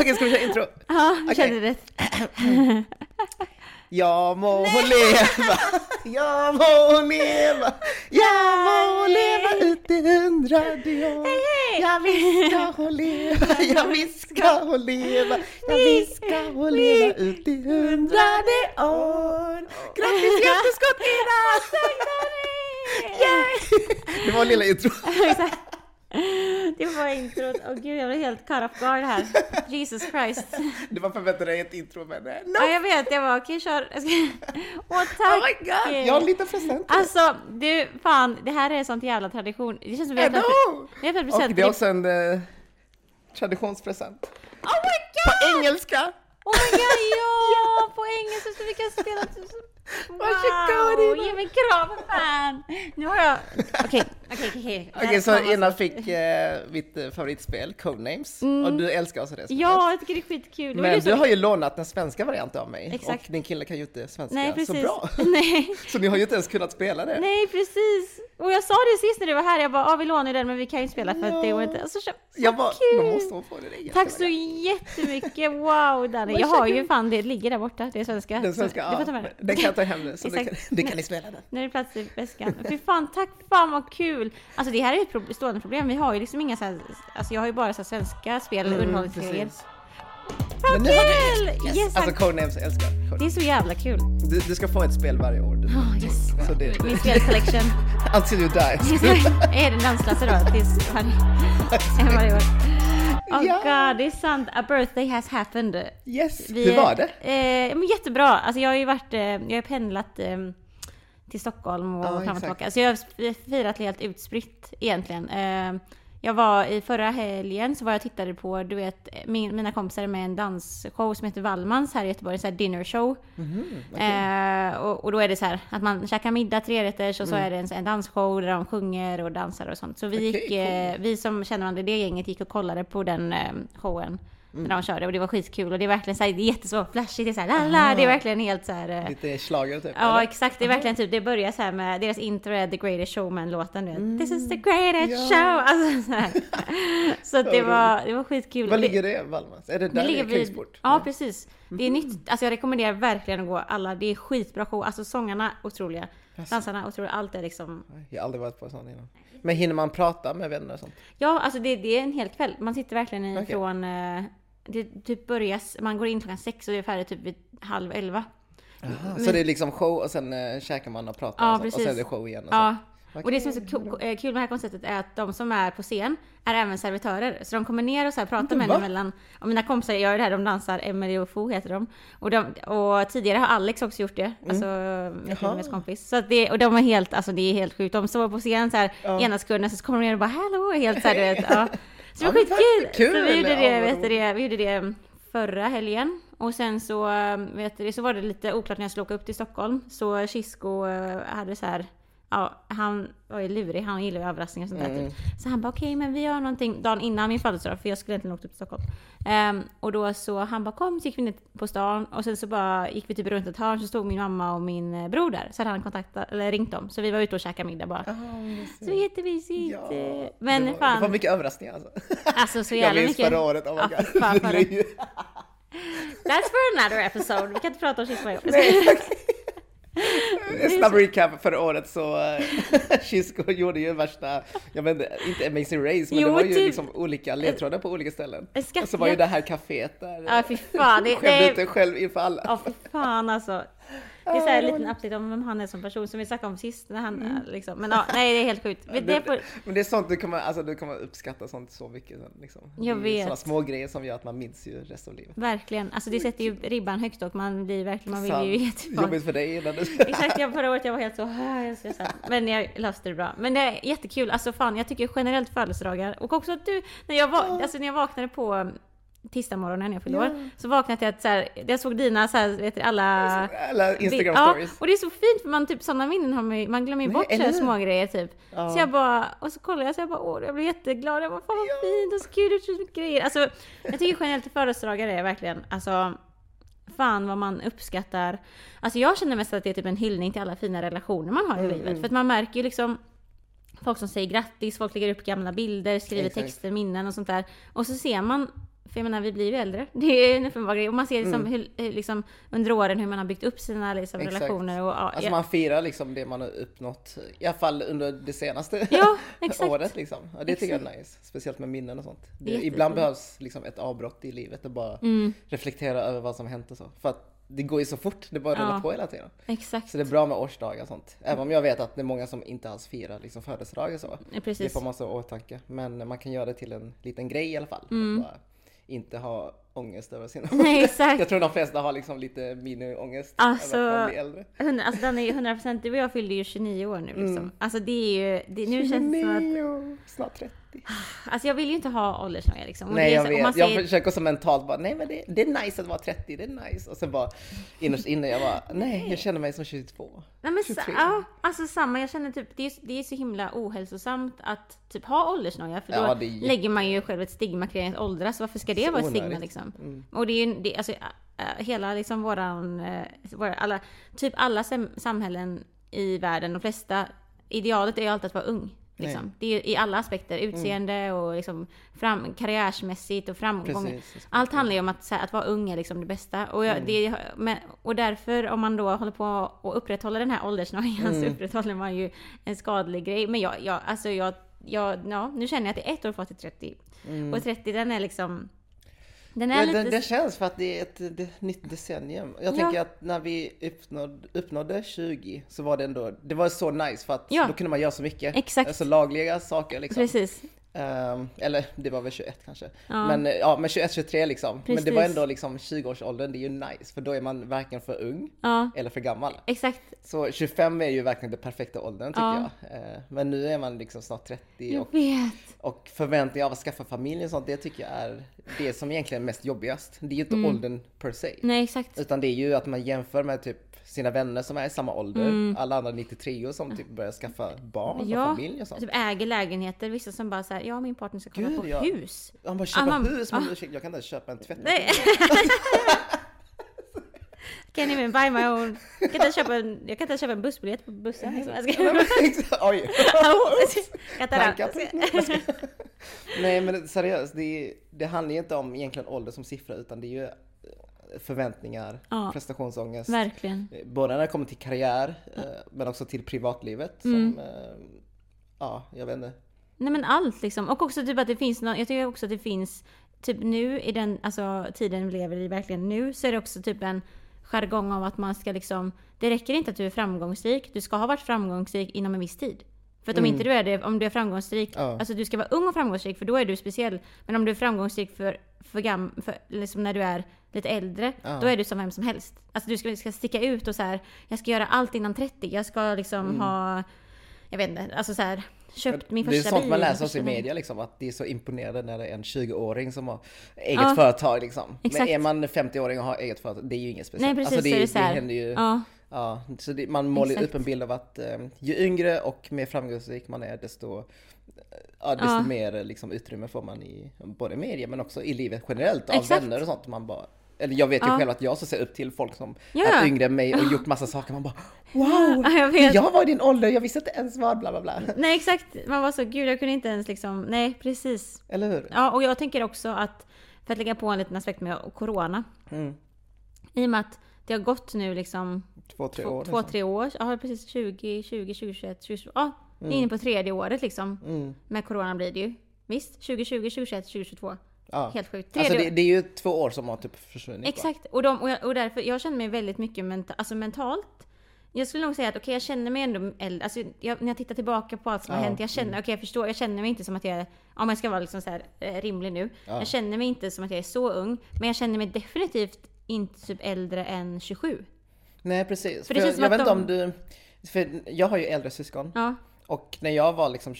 Okej, ska vi köra intro? Ja, jag Okej. kände det. Jag må leva, jag må leva, jag må leva ut i hundrade år. Jag ska hon leva, jag ska hon leva, jag ska hon leva ut i hundrade år. Grattis hjärteskott Ida! Yay! Det var lilla intro. Det var introt. Åh gud, jag blev helt cut off guard här. Jesus Christ. Du var förväntad dig ett intro men eh, no! Ja, jag vet. Jag var okej, kör. Åh, tack. Oh my god, jag har en liten present. Alltså, du, fan, det här är sånt jävla tradition. Det känns som vi har har öppnat Och present. det är också en eh, traditionspresent. Oh my god! På engelska! Oh my god, ja! På engelska så vi kan spela... Varsågod, Wow! Ina. Ge mig kram för fan! Nu har jag... Okej, okej, okej. Okej, så Ina fick eh, mitt eh, favoritspel, Codenames, och du älskar också det spelet. Mm. Ja, jag tycker det är skitkul. Det var Men som- du har ju lånat den svenska varianten av mig, Exakt. och din kille kan ju inte svenska Nej, så precis. bra. Nej. Så ni har ju inte ens kunnat spela det. Nej, precis. Och jag sa det sist när du var här, jag bara, ah, vi lånar ju den men vi kan ju inte spela för att det går inte. Alltså, så, så Jag bara, kul! då måste hon få det. det är Tack så jättemycket. wow Danny. Jag har ju fan, det ligger där borta, det är svenska. Den svenska, Så, du får ta med det. den kan jag hem nu, så det kan, det kan ni spela den. Nu är det plats i väskan. Fy fan, tack fan vad kul! Alltså det här är ett pro- stående problem, vi har ju liksom inga så här, alltså jag har ju bara så här svenska spel underhållningsgrejer. Mm. Men nu har du kul! Yes. Yes, Alltså. Codenames, älskar Det är Codenames. så jävla kul. Du, du ska få ett spel varje år. Du, Oh, yes. så det, Min spelcollection. until you die. är det dansklasse då? Tills varje, varje år. Oh Ja. god, det är sant. A birthday has happened. Yes, Vi hur var det? Eh, men jättebra. Alltså jag har ju varit, eh, jag har pendlat eh, till Stockholm och Ja, fram och tillbaka. Så jag har firat helt utspritt egentligen. Eh, jag var i förra helgen så var jag och tittade på, du vet, min, mina kompisar med en dansshow som heter Wallmans här i Göteborg, en sån här dinner show. Mhm, Eh, och, och då är det så här att man käkar middag, trerätters och så Mm. är det en, en dansshow där de sjunger och dansar och sånt. Så vi Okej, gick, eh, vi som känner varandra i det gänget gick och kollade på den eh, showen. Mm. När de körde och det var skitkul och det är verkligen så här, det är jätteså flashigt, det är så här, la, det är verkligen helt så här. eh, Lite schlager typ? Ja eller? exakt, det är verkligen typ, det börjar så här med, deras intro är The Greatest Showman-låten vet. This is the greatest Ja. show! Alltså, så här. så det, var, det var skitkul. Var ligger det, Valmans? Är det där det ligger vid, ja precis. Det är nytt, alltså jag rekommenderar verkligen att gå alla, det är skitbra show, alltså sångarna otroliga, dansarna otroliga, allt är liksom Jag har aldrig varit på en sån innan. Men hinner man prata med vänner och sånt? Ja, alltså det, det är en hel kväll. Man sitter verkligen ifrån... eh, Det typ börjas, man går in klockan sex och det är färdigt typ vid halv elva. Aha, så det är liksom show och sen äh, käkar man och pratar Ja, och, sånt, och sen är det show igen? Och så. Ja. Och det som är så eh, kul med det här konceptet är att de som är på scen är även servitörer. Så de kommer ner och så pratar med emellan. Och mina kompisar gör det här, de dansar, Emily och Fo heter de. Och, de, och tidigare har Alex också gjort det, alltså min kompis. Så det, och de är helt, alltså det är helt sjukt. De står på scen så här Ja. ena sekunden så kommer de ner och bara hallå, helt så här, du vet. Ja. Så det Ja, var men skitkul! kul. Så vi gjorde Ja, det, vet det, vi gjorde det förra helgen. Och sen så, vet du, så var det lite oklart när jag skulle åka upp till Stockholm. Så Kisko eh, hade så här, ja, han var ju lurig, han gillar ju överraskningar och sånt där Mm. typ. Så han bara okej men vi gör någonting dagen innan min födelsedag för jag skulle egentligen åkt upp till Stockholm. Ehm, och då så han bara kom så gick vi ner på stan och sen så bara gick vi typ runt ett hörn så stod min mamma och min eh, bror där. Så hade han kontaktat, eller ringt dem. Så vi var ute och käkade middag bara. Mysigt. Så jättemysigt! Ja, men det var, fan. Det var mycket överraskningar alltså. Alltså så Jag jävla minns mycket. förra året, oh my god. fy fan, That's for another episode. Vi kan inte prata om shit varje år. Snabb recap förra året så uh, Kisko gjorde ju värsta, jag vet inte, inte Amazing Race men Jo, det var ju typ. liksom olika ledtrådar på olika ställen. En skatt- Och så var ju det här kaféet där. Ja fy fan. Det, Skämde ut dig själv inför alla. ja fy fan alltså. Det är så här en liten update om vem han är som person som vi snackade om sist. När han, Mm. liksom. Men ja, nej det är helt sjukt. Det, det är på, Men det är sånt du kommer, alltså, du kommer uppskatta sånt så mycket. sen, Liksom. Jag vet. Sådana små grejer som gör att man minns ju resten av livet. verkligen. Alltså det sätter ju ribban högt och man blir verkligen, man vill ju Sant. jättegärna. Jobbigt för dig innan du... Exakt, jag, förra året jag var helt så, "Ah, jag är stressad. Men jag löste det bra. Men det är jättekul, alltså fan jag tycker generellt födelsedagar och också att du, när jag, va- alltså, när jag vaknade på tisdagsmorgonen när jag fyllde år, så vaknade jag till att så här, jag såg dina så här, vet du, alla Alla Instagram Ja, stories. och det är så fint för man typ sådana minnen har man man glömmer ju bort eller små grejer typ. Ja. Så jag bara, och så kollade jag så jag bara åh, jag blev jätteglad. Jag bara fan vad Ja. fint och så kul, så mycket grejer. Alltså jag tycker generellt födelsedagar är verkligen, alltså fan vad man uppskattar. Alltså jag känner mest att det är typ en hyllning till alla fina relationer man har i Mm, livet. mm. För att man märker ju liksom Folk som säger grattis, folk lägger upp gamla bilder, skriver Exakt. texter, minnen och sånt där. Och så ser man för jag menar, vi blir ju äldre. Det är en uppenbar grej. Och man ser liksom, Mm. hur, hur, liksom under åren hur man har byggt upp sina liksom, Exakt. relationer. Och, ja, Alltså man firar liksom det man har uppnått, i alla fall under det senaste ja, exakt. året liksom. Ja, det tycker jag är nice. Speciellt med minnen och sånt. Det, ibland behövs liksom ett avbrott i livet och bara Mm, reflektera över vad som hänt och så. För att det går ju så fort, det bara rullar Ja. på hela tiden. exakt. Så det är bra med årsdagar och sånt. Även om jag vet att det är många som inte alls firar liksom födelsedagar och så. Ja, Det Precis. får man så åtanke. Men man kan göra det till en liten grej i alla fall. Mm. Bara inte ha ångest över sin Nej, exakt. Jag tror de flesta har liksom lite mini-ångest Alltså, över att man blir äldre. Hundra- Alltså den är ju 100%, du och jag fyllde ju 29 år nu liksom. Mm. Alltså det är ju, det, nu känns det som att, 29, snart 30. alltså jag vill ju inte ha åldersnoja liksom. Och Nej jag så- vet, jag säger- försöker så mentalt bara, nej men det, det är nice att vara 30, det är nice. Och sen bara innerst inne jag bara, nej jag känner mig som 22. Nej men sa, 23. ja, alltså samma. Jag känner typ, det är, det är så himla ohälsosamt att typ ha åldersnoja. För då Ja, är lägger man ju själv ett stigma kring att åldras. Varför ska det Så vara ett stigma onödigt. Liksom? Mm. Och det är ju, det, alltså hela liksom våran, eh, våra, alla, typ alla sam, samhällen i världen, de flesta, idealet är ju alltid att vara ung. Liksom. Det är i alla aspekter, utseende och liksom fram, karriärsmässigt och framgång. Precis. Allt handlar ju om att, så här, att vara ung är liksom det bästa. Och, jag, Mm. det, men, och därför om man då håller på och upprätthåller den här åldersnojan så Mm. upprätthåller man ju en skadlig grej. Men jag, jag alltså jag, jag, ja, nu känner jag att det är ett år kvar till 30. Och 30 den är liksom, den är. Ja, lite... det, det känns för att det är ett, det, nytt decennium. Jag Ja. tänker att när vi uppnådde, uppnådde 20 så var det ändå, det var så nice för att Ja. då kunde man göra så mycket. Exakt. Alltså lagliga saker liksom. Precis. Ehm, eller det var väl 21 kanske. Ja. Men ja, men 21, 23 liksom. Men det var Precis. ändå liksom 20-årsåldern, det är ju nice för då är man varken för ung Ja, eller för gammal. exakt. Så 25 är ju verkligen den perfekta åldern tycker Ja. jag. Eh, Men nu är man liksom snart 30 Jag och, och förväntningar av att skaffa familj och sånt, det tycker jag är det som egentligen är mest jobbigast. Det är ju inte Mm. åldern per se. Nej, exakt. Utan det är ju att man jämför med typ sina vänner som är i samma ålder, Mm. alla andra 93 som typ börjar skaffa barn och Ja, familj och sånt. Typ äger lägenheter, vissa som bara säger ja min partner ska komma Gud, på ja. hus. Han bara köpa Ah, hus, men ah. jag kan inte köpa en tvättmaskin. Nej. Can even buy my own. Jag kan inte köpa en, jag kan inte köpa en bussbiljett på bussen. Liksom. Jag ska... Oj! Nej men seriöst, det, det handlar ju inte om egentligen ålder som siffra utan det är ju eh, förväntningar, Ja. prestationsångest. Verkligen. Både när det kommer till karriär eh, men också till privatlivet Mm. som, eh, ja jag vet inte. Nej men allt liksom. Och också typ att det finns något, jag tycker också att det finns, typ nu i den alltså, tiden vi lever i verkligen nu, så är det också typ en jargong av att man ska liksom, det räcker inte att du är framgångsrik, du ska ha varit framgångsrik inom en viss tid. För att om Mm. inte du är det, om du är framgångsrik, Ja. alltså du ska vara ung och framgångsrik för då är du speciell. Men om du är framgångsrik för, för, gam, för liksom när du är lite äldre, Ja. då är du som vem som helst. Alltså du ska, ska sticka ut och så här, jag ska göra allt innan 30, jag ska liksom ha, jag vet inte, alltså så här, köpt min Mm. det är första sånt bil. man läser också i första- media liksom, att det är så imponerande när det är en 20-åring som har eget Ja. företag liksom. Exakt. Men är man 50-åring och har eget företag, det är ju inget speciellt. Nej precis, alltså, så är det, det så händer ju, Ja, Ja, så det, man målar Exakt. upp en bild av att eh, ju yngre och mer framgångsrik man är desto, ja, desto Ja. mer liksom, utrymme får man i både media men också i livet generellt av Exakt. vänner och sånt. Man bara, eller jag vet ju Ja. själv att jag så ser upp till folk som Ja, är yngre än mig och gjort massa saker. Man bara wow! Ja, jag. Jag var i din ålder, jag visste inte ens vad, bla bla bla. Nej exakt, man var så gud jag kunde inte ens liksom, nej precis. Eller hur? Ja och jag tänker också att, för att lägga på en liten aspekt med corona, Mm. i och med att det har gått nu liksom Två, tre två, år. två liksom. tre år, ja precis 20, 20, 2021, 20, ja är inne på tredje året liksom. Mm. Med corona blir det ju. Visst? 2020, 2021, 2022. Ja. Helt sjukt. Tredje Alltså det, det är ju två år som har typ försvunnit. Exakt, och, de, och, jag, och därför, jag känner mig väldigt mycket menta, alltså mentalt. Jag skulle nog säga att okej, jag känner mig ändå äldre. Alltså, jag, när jag tittar tillbaka på allt som har Ja, hänt, jag känner, okej jag förstår, jag känner mig inte som att jag är, om jag ska vara liksom så här, eh, rimlig nu. Ja. Jag känner mig inte som att jag är så ung, men jag känner mig definitivt inte typ äldre än 27. Nej precis. För För som jag vet inte de- om du, för jag har ju äldre syskon. Ja, Och när jag var liksom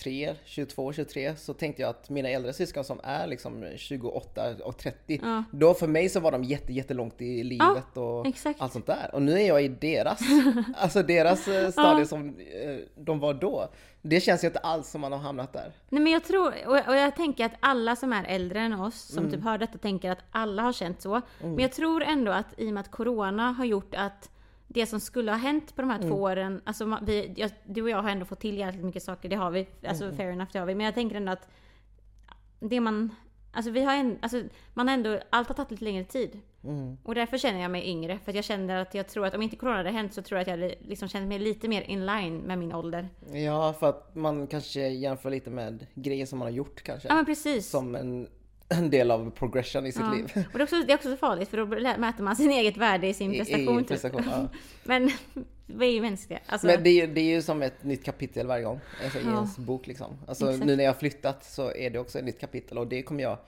23, 22, 23 så tänkte jag att mina äldre syskon som är liksom 28 och 30, Ja. då för mig så var de jätte, jättelångt i livet och exakt. allt sånt där. Och nu är jag i deras, alltså deras eh, stadie som eh, de var då. Det känns ju inte alls som man har hamnat där. Nej men jag tror, och, jag tänker att alla som är äldre än oss, som Mm. typ hör detta, tänker att alla har känt så. Men jag tror ändå att i och med att Corona har gjort att det som skulle ha hänt på de här Mm. två åren, alltså vi, jag, du och jag har ändå fått till jävligt mycket saker, det har vi, alltså Mm. fair enough, det har vi. Men jag tänker ändå att det man Alltså vi har en, alltså man har ändå, allt har tagit lite längre tid. Mm. Och därför känner jag mig yngre. För jag känner att jag tror att om inte corona hade hänt så tror jag att jag hade liksom känt mig lite mer in line med min ålder. Ja, för att man kanske jämför lite med grejer som man har gjort kanske. Ja men precis. Som en, en del av progression i sitt Ja. liv. Och det är, också, det är också så farligt för då mäter man sin eget värde i sin I- prestation. I typ. prestation ja. Men vi är ju mänskliga. Alltså, Men det är, det är ju som ett nytt kapitel varje gång alltså, i Ja. ens bok liksom. Alltså Exakt. nu när jag har flyttat så är det också ett nytt kapitel och det kommer jag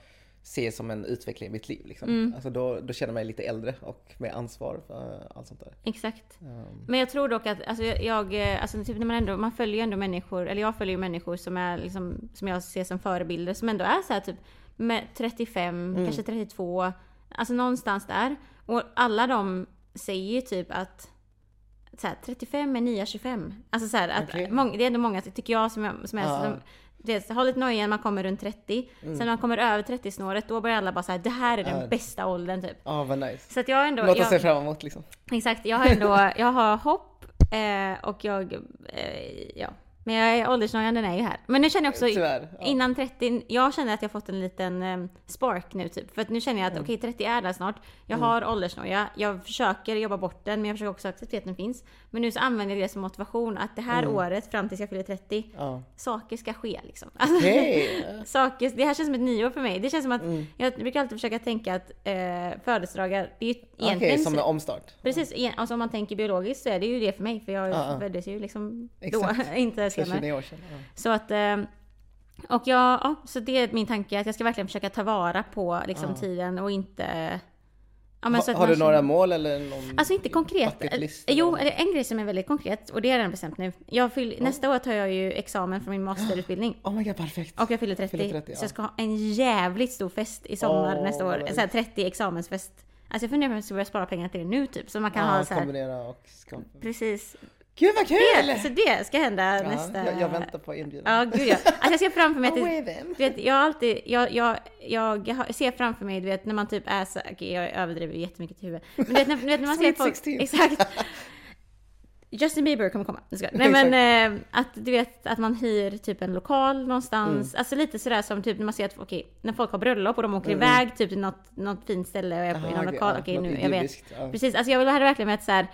se som en utveckling i mitt liv liksom. Mm. Alltså då, då känner jag mig lite äldre och med ansvar för allt sånt där. Exakt. Um, Men jag tror dock att, alltså jag, eh, alltså typ när man ändå, man följer ju ändå människor, eller jag följer ju människor som är liksom, som jag ser som förebilder, som ändå är så här typ med 35, Mm. kanske 32, alltså någonstans där. Och alla de säger ju typ att så här, 35 är nya 25. Alltså så här, att Okej. många, det är ändå många, tycker jag, som, jag- som är Ja. som, det, har lite noja när man kommer runt 30. Sen när man kommer över 30-snåret, då börjar alla bara säga det här är den Mm. Ja. bästa åldern typ. Ja, vad nice. Så att jag ändå... Något att se fram emot liksom. Exakt, jag har ändå, jag har hopp eh, och jag, eh, ja. Men jag åldersnojan, den är ju här. Men nu känner jag också, Tyvärr. Ja. innan 30, jag känner att jag fått en liten eh, spark nu typ. För att nu känner jag att Mm. okej, 30 är där snart. Jag har åldersnoja, jag försöker jobba bort den, men jag försöker också acceptera att den finns. Men nu så använder jag det som motivation, att det här Mm. året, fram tills jag fyller 30, Ja. saker ska ske liksom. Alltså, Okej. saker, det här känns som ett nyår för mig. Det känns som att, Mm. jag brukar alltid försöka tänka att eh, födelsedagar, det är ju Okej, egentligen... som en omstart. Precis, igen, alltså om man tänker biologiskt så är det ju det för mig, för jag Ja, föddes ju liksom då, inte senare. 29 år sedan. Ja. Så att, eh, och jag, ja, så det är min tanke, att jag ska verkligen försöka ta vara på liksom Ja. tiden och inte... Ja, så Ha, har du några känner- mål eller någon Alltså inte konkret. Eh, Jo, eller? en grej som är väldigt konkret och det är redan bestämt nu. Jag fyll, Nästa år tar jag ju examen från min masterutbildning. Oh my god, perfekt. Och jag fyller 30. Fyller 30, Så ja. jag ska ha en jävligt stor fest i sommar Åh, nästa år. En sån här 30 examensfest. Alltså jag funderar på om jag ska börja spara pengar till det nu typ. Så man kan ja, ha så här, kombinera och skapa. Precis. Gud vad kul! Det, så det ska hända ja, nästa... jag, jag väntar på inbjudan. Ja, gud ja. Alltså jag ser framför mig att du vet, jag alltid, jag, jag, jag, ser framför mig, du vet, när man typ är så, okej jag överdriver jättemycket i huvudet. Men du vet, när, du vet, när man ser folk, 16. exakt. Justin Bieber kommer komma. Skojar. Nej men eh, att du vet att man hyr typ en lokal någonstans. Alltså lite sådär som typ när man ser att, okej, när folk har bröllop och de åker Mm. iväg typ till något, något fint ställe och är på, i Aha, någon okej, lokal. ja, Okej något nu, jag vet. ja. Precis, alltså jag vill hade verkligen med att så här,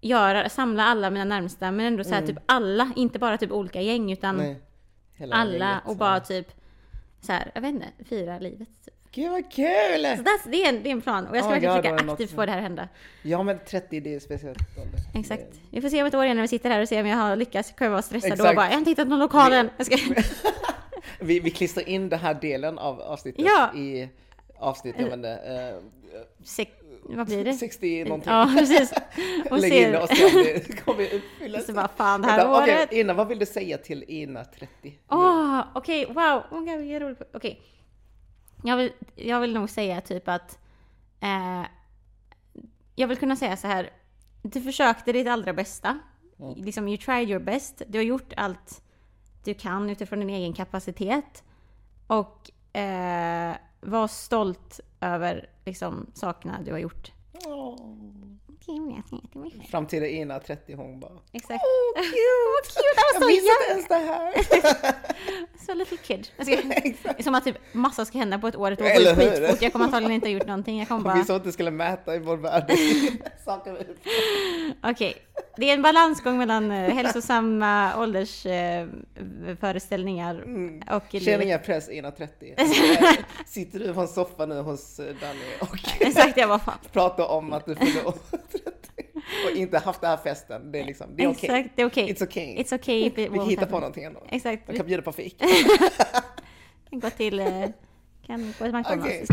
göra, samla alla mina närmsta men ändå så här, typ alla, inte bara typ olika gäng utan Mm. Nej, alla gänget, och bara typ så här, jag vet inte, fira livet. Typ. Gud vad kul! Så that's, det, är en, det är en plan och jag ska Oh verkligen God, försöka aktivt få det här att hända. Ja men 30 det är speciellt ålder. Exakt. Vi får se om ett år igen när vi sitter här och ser om jag har lyckats. Kommer jag vara stressad då Exakt. och bara, jag har inte hittat någon lokal än. Vi, vi klistrar in den här delen av avsnittet Ja. i avsnitt, jag vet inte, eh. Vad blir det? 60 någonting. Ja, precis. Och Lägg in ser... och se om det kommer uppfyllas. Så bara, fan det här Vänta, okej, året. Ina, vad vill du säga till Ina 30? Åh, okej, wow. Oh God, vilken rolig... Okej. Jag vill, jag vill nog säga typ att... Eh, jag vill kunna säga så här. Du försökte ditt allra bästa. Mm. Liksom, you tried your best. Du har gjort allt du kan utifrån din egen kapacitet. Och eh, var stolt över liksom, sakerna du har gjort. Framtida Ina 30, hon bara Exakt. Åh cute! Vad cute, det Jag jävla... inte ens det här! Så little kid. Ska, det är som att typ massa ska hända på ett år. Det går Eller hur? skitfort. Jag kommer antagligen inte ha gjort någonting. Jag kommer bara... Vi sa att du skulle mäta i vår värld. Okej, det är en balansgång mellan eh, hälsosamma åldersföreställningar föreställningar Mm. och Känn ingen press Ina 30. Sitter du på en soffa nu hos Danny och Exakt, jag bara fan. pratar om att du fyller år 30 och inte haft den här festen. Det är liksom, det är okej. Exakt, det är okej. It's okay. It's okay if it Vi kan won't hitta på någonting ändå. Exakt, vi kan bjuda på fik. kan gå till... eh, Kan gå till McDonalds. Okej.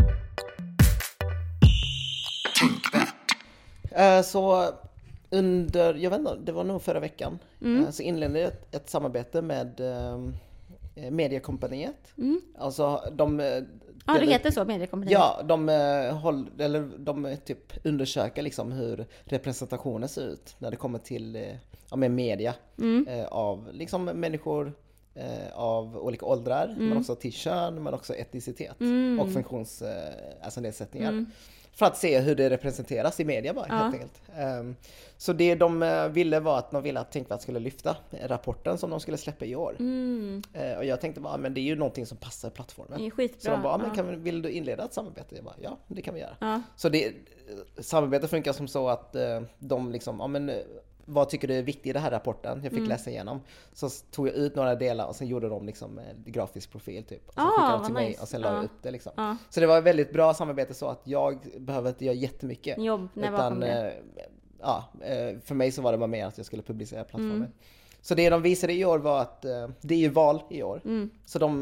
Eh, Så under, jag vet inte, det var nog förra veckan, Mm. eh, så inledde jag ett, ett samarbete med eh, Mediakompaniet. Mm. Alltså de... eh, Ja, det heter så, mediekompetens. Ja, de, eh, håll, eller de typ undersöker liksom hur representationen ser ut när det kommer till ja, med media Mm. eh, av liksom människor eh, av olika åldrar, Mm. men också till kön, men också etnicitet och funktions, eh, alltså. Mm. För att se hur det representeras i media bara Ja. helt enkelt. Ehm, så det de eh, ville var att de ville att Tänkvärt skulle lyfta rapporten som de skulle släppa i år. Mm. Eh, och jag tänkte bara, men det är ju någonting som passar plattformen. Det är skitbra. Så de bara, men ja. kan, vi- vill du inleda ett samarbete? Jag bara, ja det kan vi göra. Så det, samarbetet funkar som så att eh, de liksom, ja men eh, vad tycker du är viktigt i den här rapporten? Jag fick Mm. läsa igenom. Så tog jag ut några delar och sen gjorde de liksom eh, grafisk profil typ. Och så Ah, skickade de till mig nice. och sen la jag Ja. upp det liksom. Ja. Så det var ett väldigt bra samarbete så att jag behöver inte göra jättemycket. Jobb, bakom det. eh, ja, eh, för mig så var det bara mer att jag skulle publicera plattformen. Mm. Så det de visade i år var att eh, det är ju val i år. Mm. Så de,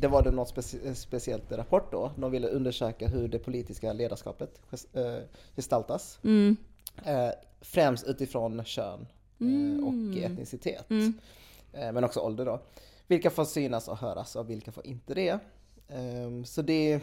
det var det något speci- speciellt rapport då. De ville undersöka hur det politiska ledarskapet ges- gestaltas. Mm. Främst utifrån kön eh, och etnicitet. Mm. Eh, Men också ålder då. Vilka får synas och höras och vilka får inte det. Ehm, Så det,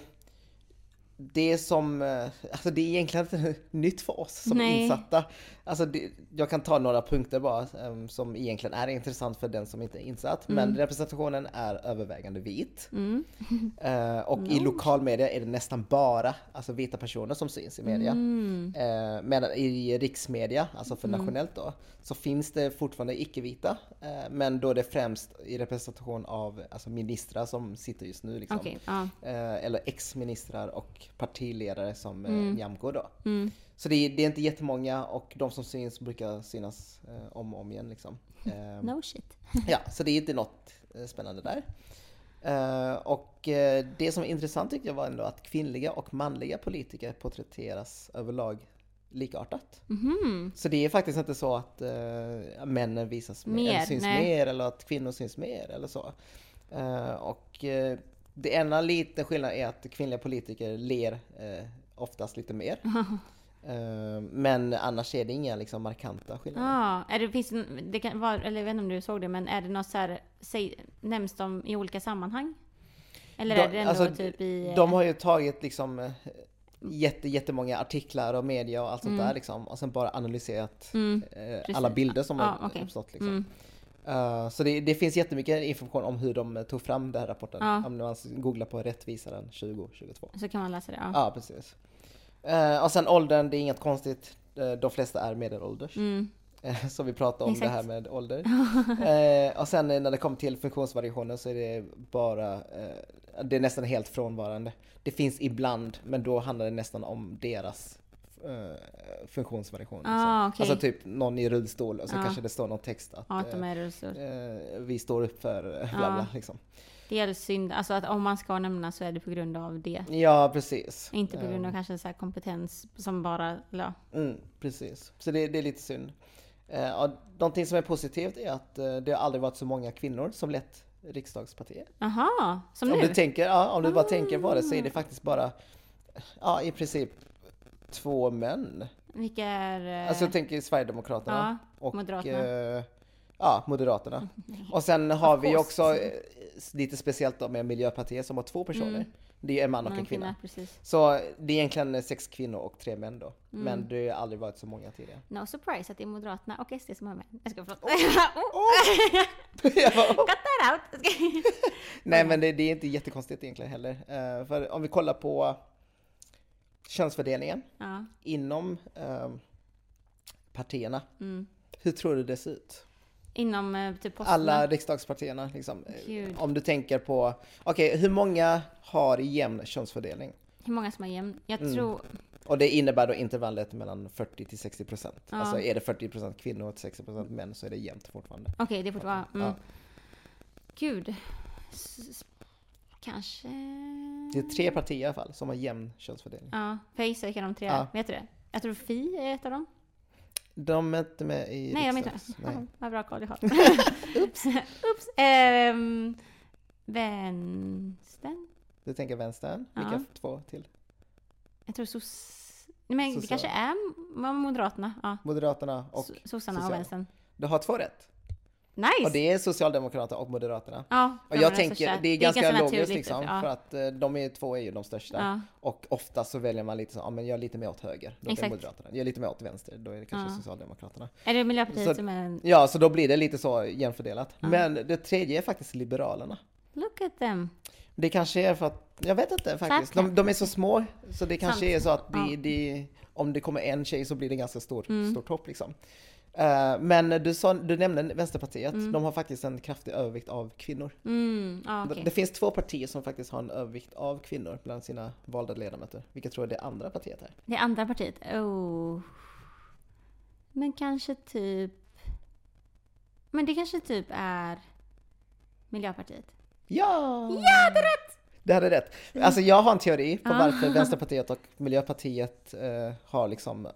det som, eh, alltså det är egentligen inte nytt för oss som Nej. insatta. Alltså det, jag kan ta några punkter bara em, som egentligen är intressant för den som inte är insatt. Men representationen är övervägande vit. Mm. Eh, och i lokalmedia är det nästan bara alltså, vita personer som syns i media. Mm. Eh, medan i riksmedia, alltså för nationellt då, så finns det fortfarande icke-vita. Eh, men då är det främst i representation av alltså, ministrar som sitter just nu. Liksom. Okej, ja. Eh, eller ex-ministrar och partiledare som Mm. eh, Nyamko då. Så det är, det är inte jättemånga och de som syns brukar synas eh, om och om igen. Liksom. Eh, No shit. Ja, så det är inte något eh, spännande där. Eh, och eh, det som är intressant tycker jag var ändå att kvinnliga och manliga politiker porträtteras överlag likartat. Mhm. Så det är faktiskt inte så att männen visas mer, Mer, eller syns nej. mer eller att kvinnor syns mer eller så. Och det enda liten skillnad är att kvinnliga politiker ler eh, oftast lite mer. Eh, men annars är det inga liksom, markanta skillnader. Ja, är det, finns det, kan vara, eller jag vet inte om du såg det, men är det något så här, säg, nämns de i olika sammanhang? Eller är det ändå alltså, typ i... De har ju tagit liksom eh, jätte, jättemånga artiklar och media och allt sånt där liksom. Och sen bara analyserat Mm, eh, alla bilder som Ja, har okej. uppstått. Liksom. Mm. Eh, så det, det finns jättemycket information om hur de tog fram den här rapporten. Ja. Om man googlar på Rättvisaren 2022. Så kan man läsa det, ja. Ja, precis. Eh, och sen åldern, det är inget konstigt. Eh, de flesta är medelålders. Mm. Så vi pratar om Exakt. det här med ålder. eh, och sen när det kommer till funktionsvariationer så är det bara, eh, det är nästan helt frånvarande. Det finns ibland, men då handlar det nästan om deras eh, funktionsvariation. liksom. Ah, okej. Alltså typ någon i rullstol och så Ja. kanske det står någon text att Ja, att eh, eh, vi står upp för eh, bla bla liksom. Det är synd, alltså att om man ska nämna så är det på grund av det. Ja, precis. Inte på grund av kanske så kompetens som bara, ja. Mm, precis. Så det, det är lite synd. Eh, och någonting som är positivt är att eh, det har aldrig varit så många kvinnor som lett riksdagspartiet. Aha, som Om nu? du, tänker, ja, om du bara tänker på det så är det faktiskt bara, ja i princip två män. Vilka är... eh, Alltså jag tänker Sverigedemokraterna och Moderaterna. eh, ja, Moderaterna. Och sen har vi också eh, lite speciellt då med Miljöpartiet som har två personer. Det är en man och man en kvinna. precis. Så det är egentligen sex kvinnor och tre män då. Mm. Men det har aldrig varit så många tidigare. No surprise att det är Moderaterna och SD som har med. Jag ska förlåt. Jag bara, Cut that out! Nej men det, det är inte jättekonstigt egentligen heller. Eh, för om vi kollar på könsfördelningen ja. inom eh, partierna. Mm. Hur tror du det ser ut? Inom eh, typ posterna. Alla riksdagspartierna liksom. Eh, Gud. Om du tänker på, okej hur många har jämn könsfördelning? Hur många som har jämn? Jag Mm. tror... Och det innebär då intervallet mellan 40 till 60 procent. Ja. Alltså är det 40 procent kvinnor och 60 procent män så är det jämnt fortfarande. Okej, det får vara... Mm. Ja. Gud. Kanske... Det är tre partier i alla fall som har jämn könsfördelning. Ja, för jag gissar vilka de tre Ja. är. Vet du det? Jag tror Fi är ett av dem. De är inte med i Nej, de är inte med. Nej. Ja, vad bra koll jag har. Oops. Oops. Ehm, vänstern? Du tänker vänstern? Ja. Vilka två till? Jag tror soss... Nej, men det Social. kanske är Moderaterna. Ja. Moderaterna och So- Sossarna och vänstern. du har två rätt. Nice! Och det är Socialdemokraterna och Moderaterna. ja, Och de jag de tänker, största. det är ganska, logiskt liksom, ja. för att eh, de är, två är ju de största. Ja. Och ofta så väljer man lite så, ja men jag är lite mer åt höger, då är det Exakt. Moderaterna. Jag är lite mer åt vänster, då är det kanske. Socialdemokraterna. Är det Miljöpartiet Så- som är en... Ja, så då blir det lite så jämfördelat. Men det tredje är faktiskt Liberalerna. Look at them! Det kanske är för att, jag vet inte faktiskt. De, de är så små, så det kanske Sant. är så att det. Mm. det, om det kommer en tjej så blir det ganska stort, stort hopp liksom. Eh, men du, sa, du nämnde Vänsterpartiet, de har faktiskt en kraftig övervikt av kvinnor. Mm, ja, okej. Det finns två partier som faktiskt har en övervikt av kvinnor bland sina valda ledamöter. Vilket tror jag det andra partiet är. Det andra partiet? Oh. Men kanske typ... Men det kanske typ är Miljöpartiet? Ja! Ja, det är rätt! Det hade rätt. Alltså jag har en teori på varför Vänsterpartiet och Miljöpartiet eh, har liksom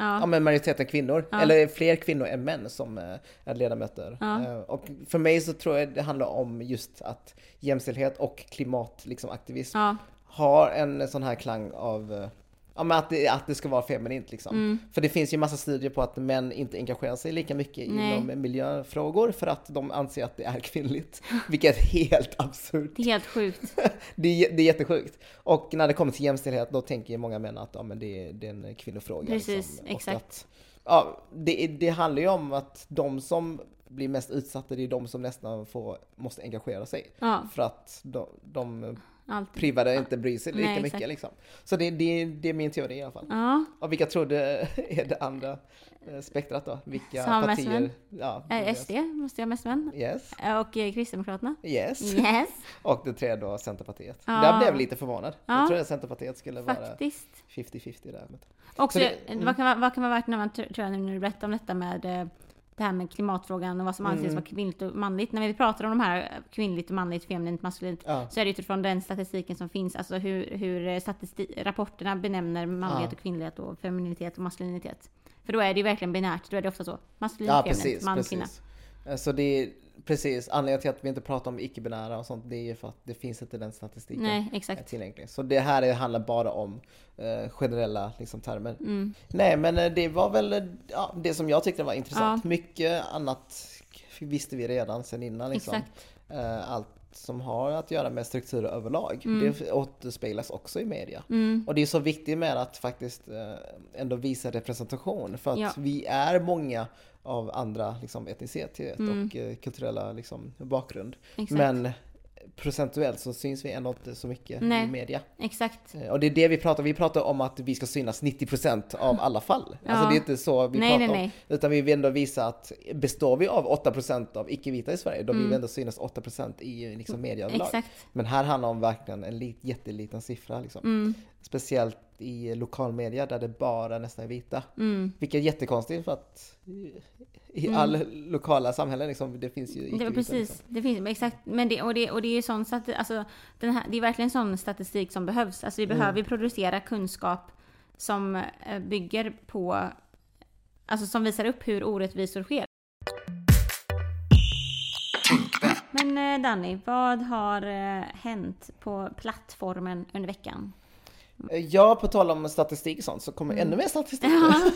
Ja. Men majoriteten kvinnor, eller fler kvinnor än män som eh, är ledamöter. Eh, Och för mig så tror jag det handlar om just att jämställdhet och klimat, liksom aktivism, har en sån här klang av eh, Ja men att det, att det ska vara feminint liksom. Mm. För det finns ju massa studier på att män inte engagerar sig lika mycket Nej. inom miljöfrågor för att de anser att det är kvinnligt. Vilket är helt absurt. Det är helt sjukt. Det är, det är jättesjukt. Och när det kommer till jämställdhet då tänker ju många män att ja, men det, är, det är en kvinnofråga. Precis, liksom. Exakt. Att, ja, det, det handlar ju om att de som blir mest utsatta, det är de som nästan får, måste engagera sig. Ja, För att de, de alltid. privade inte bryr sig lika Nej, mycket liksom. Så det, det, det är min teori i alla fall. Ja, Och vilka tror du är det andra eh, spektrat då? Vilka Som partier? Ja, eh, SD måste jag mest män. Yes, Och eh, Kristdemokraterna. yes. Yes, Och det tredje då Centerpartiet. Ja. Där blev jag lite förvånad. Ja. Jag trodde Centerpartiet skulle vara faktiskt. 50-50 där. Också, Så det- mm. vad, kan, vara- vad kan vara värt när man tror jag när du berättar om detta med det här med klimatfrågan och vad som anses Mm. vara kvinnligt och manligt. När vi pratar om de här kvinnligt och manligt, feminint, maskulint Ja. så är det utifrån den statistiken som finns, alltså hur, hur eh, statisti- rapporterna benämner manlighet Ja. och kvinnlighet och femininitet och maskulinitet. För då är det ju verkligen binärt, då är det ofta så. Maskulin, Ja, feminint, man, kvinna. precis. Eh, Så det är precis anledningen till att vi inte pratar om icke-binära och sånt, det är ju för att det finns inte den statistiken Nej, exakt. tillgänglig. Så det här är, handlar bara om eh, generella liksom, termer. Mm. Nej, men eh, det var väl eh, ja, det som jag tyckte var intressant. Ja. Mycket annat visste vi redan sedan innan. Liksom. Eh, allt som har att göra med strukturer överlag. Mm. Det återspeglas också i media. Mm. Och det är så viktigt med att faktiskt eh, ändå visa representation. För att Ja. vi är många av andra liksom, etnicitet Mm. och eh, kulturella liksom, bakgrund. Exakt. Men procentuellt så syns vi ändå inte så mycket Nej. i media. Exakt. Eh, Och det är det vi pratar om. Vi pratar om att vi ska synas 90% av alla fall. Ja. Alltså det är inte så vi Nej, pratar nej, om. nej. Utan vi vill ändå visa att består vi av 8% av icke-vita i Sverige, då vill Mm. vi ändå synas 8% i liksom, media överlag. Exakt. Men här handlar det om verkligen en lit, jätteliten siffra. Liksom. Mm. Speciellt i lokalmedia där det bara nästan är vita. Mm. Vilket är jättekonstigt för att i- Mm. alla lokala samhällen liksom, det finns ju Det, icke-vita. precis, Liksom. det finns exakt. Men det, och, det, och det är ju sån alltså, den här, det är verkligen sån statistik som behövs. Alltså vi Mm. behöver ju producera kunskap som eh, bygger på, alltså som visar upp hur orättvisor sker. Men eh, Danny, vad har eh, hänt på plattformen under veckan? Ja, på tal om statistik och sånt så kommer ännu mer statistik.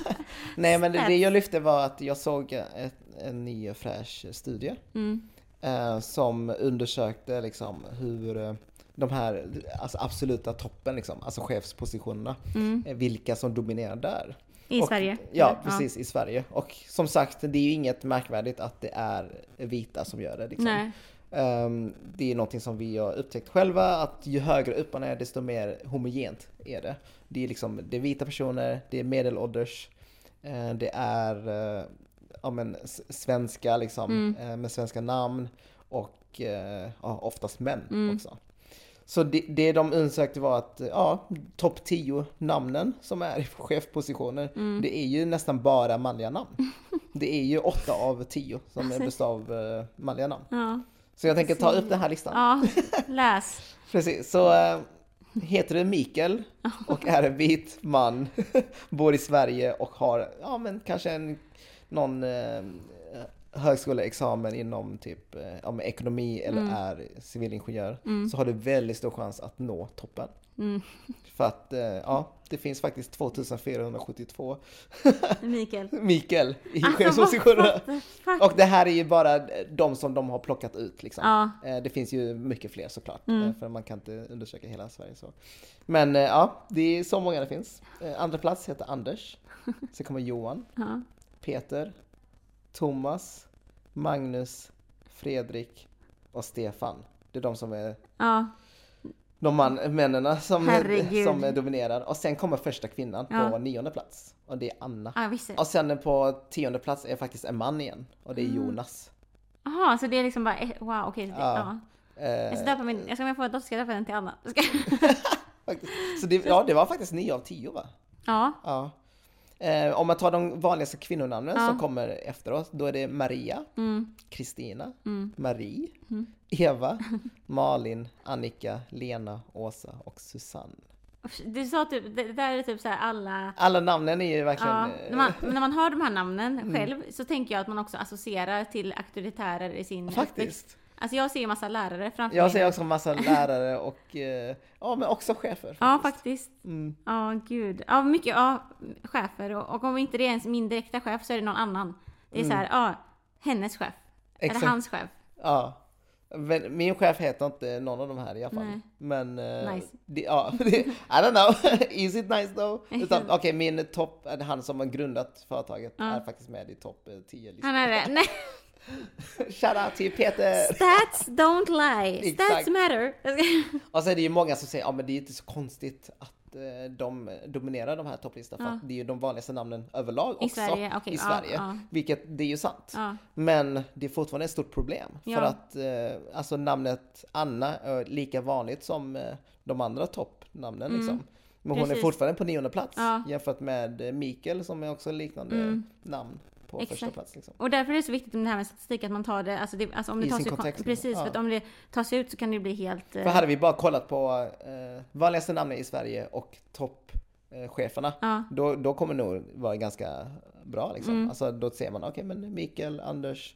Nej, men det, det jag lyfte var att jag såg ett, en ny och fräsch studie Mm. eh, som undersökte liksom hur eh, de här alltså absoluta toppen, liksom, alltså chefspositionerna, eh, vilka som dominerar där. Mm. I Och- Sverige? Ja, precis, i Sverige. Och som sagt, det är ju inget märkvärdigt att det är vita som gör det. Liksom. Ehm, det är någonting som vi har upptäckt själva, att ju högre upp man är desto mer homogent är det. Det är liksom, det är vita personer, det är medelålders, eh, det är eh, ja, men, svenska liksom, eh, med svenska namn och ja, oftast män också. Så det, det de undersökte var att ja, topp 10 namnen som är i chefpositioner, det är ju nästan bara manliga namn. Det är ju 8 av 10 som består av manliga namn. Ja. Så jag tänker ta upp den här listan. ja, läs. Precis, så äh, heter du Mikael och är en vit man, bor i Sverige och har, ja men kanske en, någon äh, högskoleexamen inom typ eh, om ekonomi eller Mm. är civilingenjör så har du väldigt stor chans att nå toppen. Mm. För att ja, det finns faktiskt 2472 Mikael. Mikael i Alltså? Och det här är ju bara de som de har plockat ut liksom. Ja. Eh, Det finns ju mycket fler såklart, Mm. eh, för man kan inte undersöka hela Sverige så. Men eh, ja, det är så många det finns. Andra plats heter Anders, sen kommer Johan, Ja. Peter, Thomas, Magnus, Fredrik och Stefan. Det är de som är ja. De man, männen som, Herregud. som dominerar. Och sen kommer första kvinnan på Ja. nionde plats. Och det är Anna. Visste. Och sen på tionde plats är faktiskt en man igen. Och det är Mm. Jonas. Jaha, så det är liksom bara, wow, okej. det- Ja. Ja. Eh, Jag ska döpa min, jag ska om jag får en dotter ska jag döpa den till Anna. Så det, ja, det var faktiskt nio av tio va? Ja. Ja. Eh, om man tar de vanligaste kvinnonamnen Ja. som kommer efteråt, då är det Maria, Mm. Kristina, Mm. Marie, Eva, Malin, Annika, Lena, Åsa och Susanne. Du sa typ, det där är typ så här alla Alla namnen är ju verkligen... Ja, när, man, när man hör de här namnen Mm. själv så tänker jag att man också associerar till auktoritärer i sin. Faktiskt. Alltså jag ser ju massa lärare framför Jag mig. ser också massa lärare och eh, ja, men också chefer. Ja, faktiskt. Mm. Ja, gud. Ja, mycket ja, chefer. Och, och om inte det är ens min direkta chef så är det någon annan. Det är så här, ja, hennes chef. Eller Mm. Exakt. hans chef. Ja. Men min chef heter inte någon av de här i alla fall. Nej. Men... eh, Nice. Det, ja, I don't know. Is it nice though? Okej, min topp, eh, han som har grundat företaget är faktiskt med i topp eh, 10 listan. Han är det. Nej, Shoutout till Peter! stats don't lie. Stats matter. Och så är det ju många som säger, ja men det är inte så konstigt att eh, de dominerar de här topplistorna. För Ja. att det är ju de vanligaste namnen överlag I också Sverige, okej, i Sverige. ja. Vilket, det är ju sant. Ja. Men det är fortfarande ett stort problem. För att eh, alltså namnet Anna är lika vanligt som eh, de andra toppnamnen liksom. Men hon är Mm. Precis. fortfarande på nionde plats. Mm. jämfört med Mikael som är också liknande namn på första Exakt. plats. Liksom. Och därför är det så viktigt med det här med statistik, att man tar det, alltså, det, alltså om det I tas sin ut, kon- kontext, Precis, ja. för att om det tas ut så kan det bli helt... eh, För hade vi bara kollat på eh, vanligaste namnen i Sverige och toppcheferna, Ja. då, då kommer det nog vara ganska bra liksom. Mm. Alltså då ser man, okej men Mikael, Anders,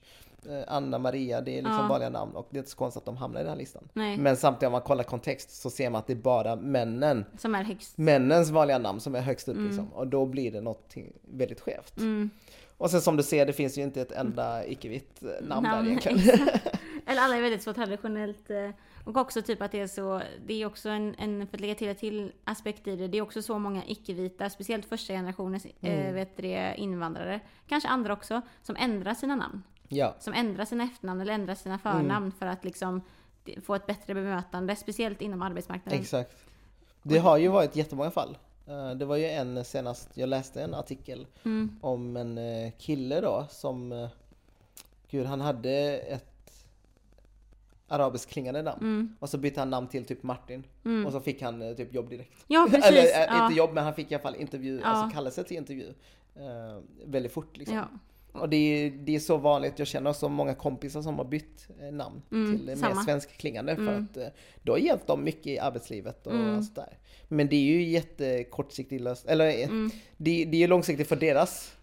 eh, Anna, Maria, det är liksom Ja. vanliga namn och det är inte så konstigt att de hamnar i den här listan. Nej. Men samtidigt om man kollar kontext så ser man att det är bara männen, Som är högst. männens vanliga namn som är högst upp liksom. Och då blir det något väldigt skevt. Mm. Och sen som du ser, det finns ju inte ett enda icke-vitt eh, namn, där Namn, egentligen. Eller alla är väldigt så traditionellt. eh, Och också typ att det är så, det är också en, en för att lägga till ett till aspekt i det, det är också så många icke-vita, speciellt första generationens Mm. eh, vet det, invandrare, kanske andra också, som ändrar sina namn. ja. Som ändrar sina efternamn eller ändrar sina Mm. förnamn för att liksom få ett bättre bemötande, speciellt inom arbetsmarknaden. Exakt. Det har ju varit jättemånga fall. Eh, Det var ju en senast, jag läste en artikel Mm. om en eh, kille då som, eh, gud han hade ett arabiskt klingande namn. Mm. Och så bytte han namn till typ Martin. Och så fick han typ jobb direkt. Ja, precis. Eller ja. inte jobb men han fick i alla fall intervju, Ja. alltså kallelse till intervju. väldigt fort liksom. Ja. Och det är, det är så vanligt, jag känner så många kompisar som har bytt eh, namn Mm, till eh, mer samma. svenskklingande för Mm. att eh, det har hjälpt dem mycket i arbetslivet och Mm. sådär. Men det är ju jättekortsiktigt eller eh, Mm. det, det är ju långsiktigt för deras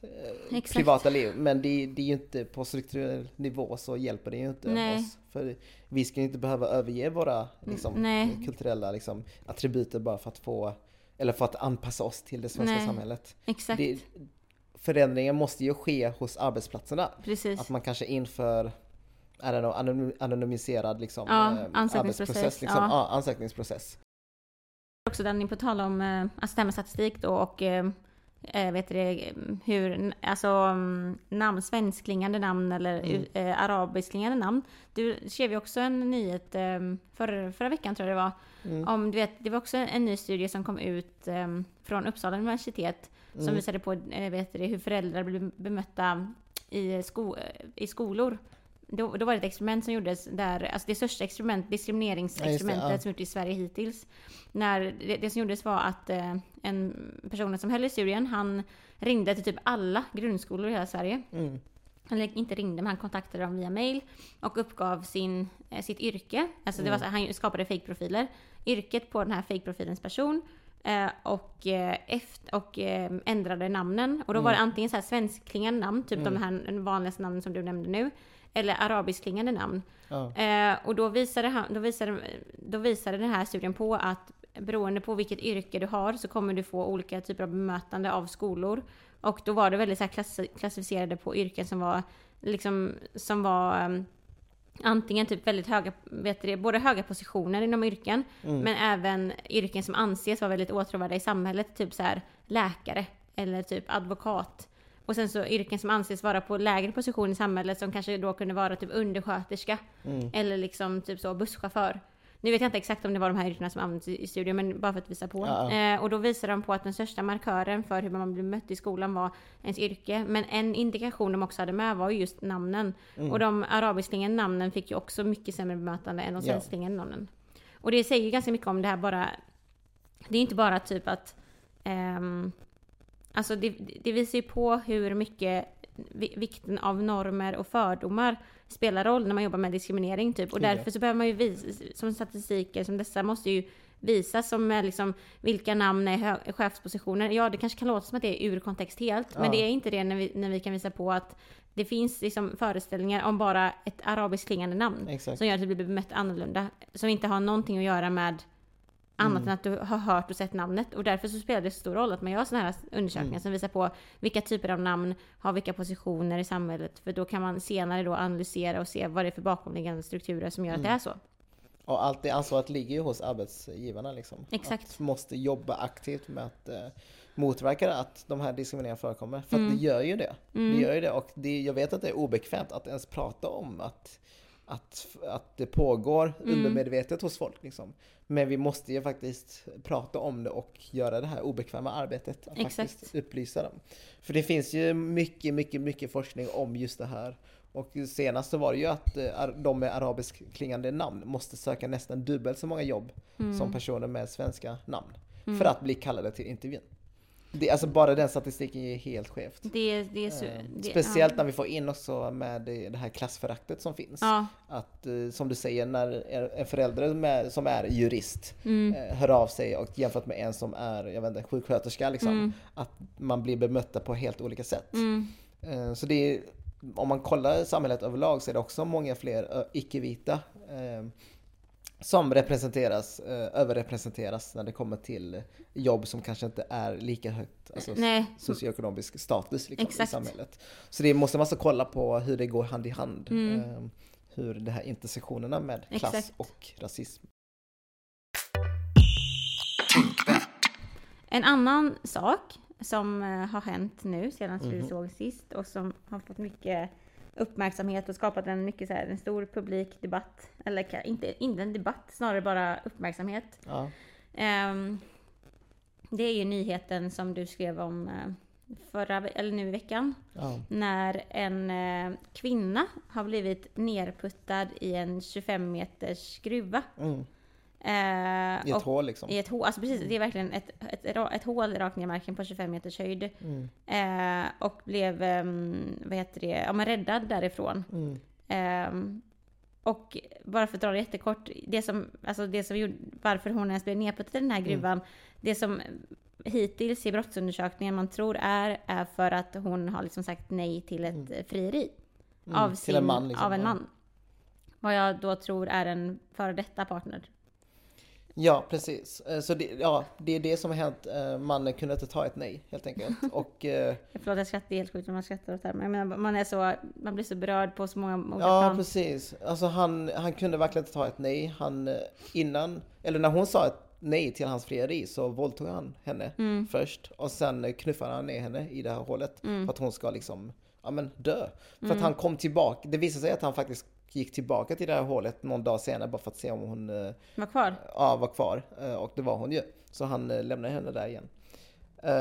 Exakt. privata liv men det, det är ju inte på strukturell nivå så hjälper det ju inte Nej. oss. För vi ska ju inte behöva överge våra liksom, nej. kulturella liksom, attributer bara för att få eller för att anpassa oss till det svenska Nej. samhället. Exakt. Det, förändringen måste ju ske hos arbetsplatserna. Precis. Att man kanske inför I don't know, anonym, anonymiserad liksom, Ja, eh, ansökningsprocess. Liksom, ja. ja. ansökningsprocess. också Danny på tal om eh, alltså det här med statistik då och eh, eh, vet du hur, alltså mm, namn, svenskklingande namn eller Mm. eh, arabiskklingande namn. Du skrev ju också en nyhet eh, för, förra veckan tror jag det var. Mm. Om, du vet, det var också en ny studie som kom ut eh, från Uppsala universitet som Mm. visade på eh, vet du hur föräldrar blir bemötta i, sko, eh, i skolor. Då, då var det ett experiment som gjordes där, alltså det största experiment, diskrimineringsexperimentet Ja, det, ja. som gjorts i Sverige hittills. När det, det som gjordes var att eh, en person som höll i studien, han ringde till typ alla grundskolor i hela Sverige. Mm. Eller inte ringde, men han kontaktade dem via mail och uppgav sin, eh, sitt yrke. Alltså det var så, han skapade fake-profiler. Yrket på den här fake-profilens person. Eh, och, eh, efter, och eh, ändrade namnen. Och då var det antingen så här svenskklingande namn, typ de här vanligaste namnen som du nämnde nu. Eller arabiskklingande namn. Eh, och då visade, han, då, visade, då visade den här studien på att beroende på vilket yrke du har så kommer du få olika typer av bemötande av skolor. Och då var det väldigt så klass, klassificerade på yrken som var liksom, som var um, antingen typ väldigt höga, vet du, både höga positioner inom yrken, men även yrken som anses vara väldigt åtråvärda i samhället, typ så här läkare eller typ advokat. Och sen så yrken som anses vara på lägre position i samhället som kanske då kunde vara typ undersköterska eller liksom typ så busschaufför. Nu vet jag inte exakt om det var de här yrkena som används i studien, men bara för att visa på. Ja. Eh, och då visar de på att den största markören för hur man blir mött i skolan var ens yrke. Men en indikation de också hade med var ju just namnen. Mm. Och de arabiskklingande namnen fick ju också mycket sämre bemötande än de Ja. svenskklingande namnen. Och det säger ju ganska mycket om det här bara... Det är inte bara typ att... ehm, alltså det, det visar ju på hur mycket vikten av normer och fördomar spelar roll när man jobbar med diskriminering typ. Och därför så behöver man ju visa, som statistiker som dessa måste ju visas som är liksom vilka namn är chefspositioner. Ja, det kanske kan låta som att det är ur kontext helt, Ja. men det är inte det när vi, när vi kan visa på att det finns liksom föreställningar om bara ett arabiskt klingande namn Exakt. som gör att du blir bemött annorlunda. Som inte har någonting att göra med annat Mm. än att du har hört och sett namnet. Och därför så spelar det stor roll att man gör sådana här undersökningar Mm. som visar på vilka typer av namn har vilka positioner i samhället. För då kan man senare då analysera och se vad det är för bakomliggande strukturer som gör att det Mm. är så. Och allt det ansvaret ligger ju hos arbetsgivarna liksom. Exakt. Att måste jobba aktivt med att eh, motverka att de här diskrimineringarna förekommer. För Mm. att det gör ju det. Det gör ju det och det, jag vet att det är obekvämt att ens prata om att, att, att det pågår Mm. undermedvetet hos folk. Liksom. Men vi måste ju faktiskt prata om det och göra det här obekväma arbetet. Att Exakt. faktiskt upplysa dem. För det finns ju mycket, mycket, mycket forskning om just det här. Och senast så var det ju att eh, de med arabisk klingande namn måste söka nästan dubbelt så många jobb Mm. som personer med svenska namn. För att bli kallade till intervjun. Det, alltså bara den statistiken är helt skevt. Det, det är så... Eh, det, Speciellt ja. när vi får in också med det här klassföraktet som finns. Ja, Att eh, som du säger, när en förälder med, som är jurist mm, eh, hör av sig och jämfört med en som är jag vet inte, sjuksköterska, liksom, Mm. att man blir bemötta på helt olika sätt. mm, Så det är, om man kollar samhället överlag så är det också många fler icke-vita som representeras, eh, överrepresenteras när det kommer till jobb som kanske inte är lika högt alltså nej, socioekonomisk status liksom, i samhället. Så det måste man alltså kolla på hur det går hand i hand. Mm. Eh, hur de här intersektionerna med klass Exakt. och rasism. En annan sak som eh, har hänt nu senast vi Mhm. såg sist och som har fått mycket uppmärksamhet och skapat en mycket så här, en stor publik debatt. Eller inte, inte en debatt, snarare bara uppmärksamhet. Ja. Ehm, det är ju nyheten som du skrev om eh, förra, eller nu i veckan. Ja. När en eh, kvinna har blivit nerputtad i en 25 meters gruva. Mm. Eh, I ett hål liksom. i ett hål, alltså precis, det är verkligen ett, ett, ett, ett hål rakt ner i marken på 25 meters höjd. Mm. Eh, och blev, ehm, vad heter det, ja men räddad därifrån. Mm. Ehm, och bara för att dra det jättekort, det som, alltså det som gjorde, varför hon ens blev nedputtad i den här Mm. gruvan, det som hittills i brottsundersökningen man tror är, är för att hon har liksom sagt nej till ett mm. frieri. Mm. Av, sin, en man, liksom. av en man. Vad jag då tror är en före detta partner. Ja, precis. Eh, Så det, ja, det är det som har hänt. Eh, Mannen kunde inte ta ett nej, helt enkelt. Och eh, Förlåt jag skrattar, det är helt sjukt om man skrattar åt det här. Men jag menar, man är så, man blir så berörd på så många olika ja, plan. precis. Alltså han, han kunde verkligen inte ta ett nej. Han, innan, eller när hon sa ett nej till hans frieri så våldtog han henne Mm. först. Och sen knuffade han ner henne i det här hålet. Mm. För att hon ska liksom, ja men dö. För att han kom tillbaka. Det visade sig att han faktiskt gick tillbaka till det här hålet någon dag senare bara för att se om hon eh, Var kvar. ja, var kvar. Eh, Och det var hon ju. Så han eh, lämnade henne där igen.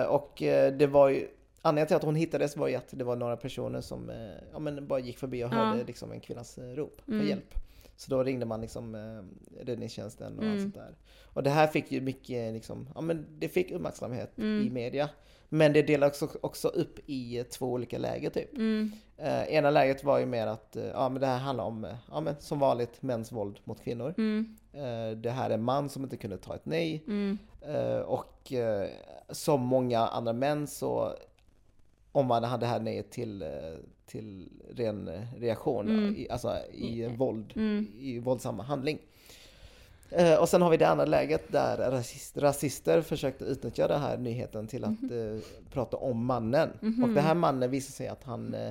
Och det var ju, anledningen till att hon hittades var ju att det var några personer som ja, men bara gick förbi och Ja. hörde liksom en kvinnas rop för Mm. hjälp. Så då ringde man liksom eh, räddningstjänsten och allt Mm. sånt där. Och det här fick ju mycket liksom, ja men det fick uppmärksamhet Mm. i media. Men det delades också, också upp i eh, två olika läger typ. Mm. Eh, ena läget var ju mer att, eh, ja men det här handlar om, eh, ja men som vanligt mäns våld mot kvinnor. Mm. Eh, det här är en man som inte kunde ta ett nej. Mm. Eh, och som många andra män så omvandlar det här nejet till, till ren reaktion, Mm. i, alltså i våld, Mm. i våldsam handling. Eh, och sen har vi det andra läget där rasist, rasister försökte utnyttja den här nyheten till att Mhm. eh, prata om mannen. Och den här mannen visade sig att han, eh,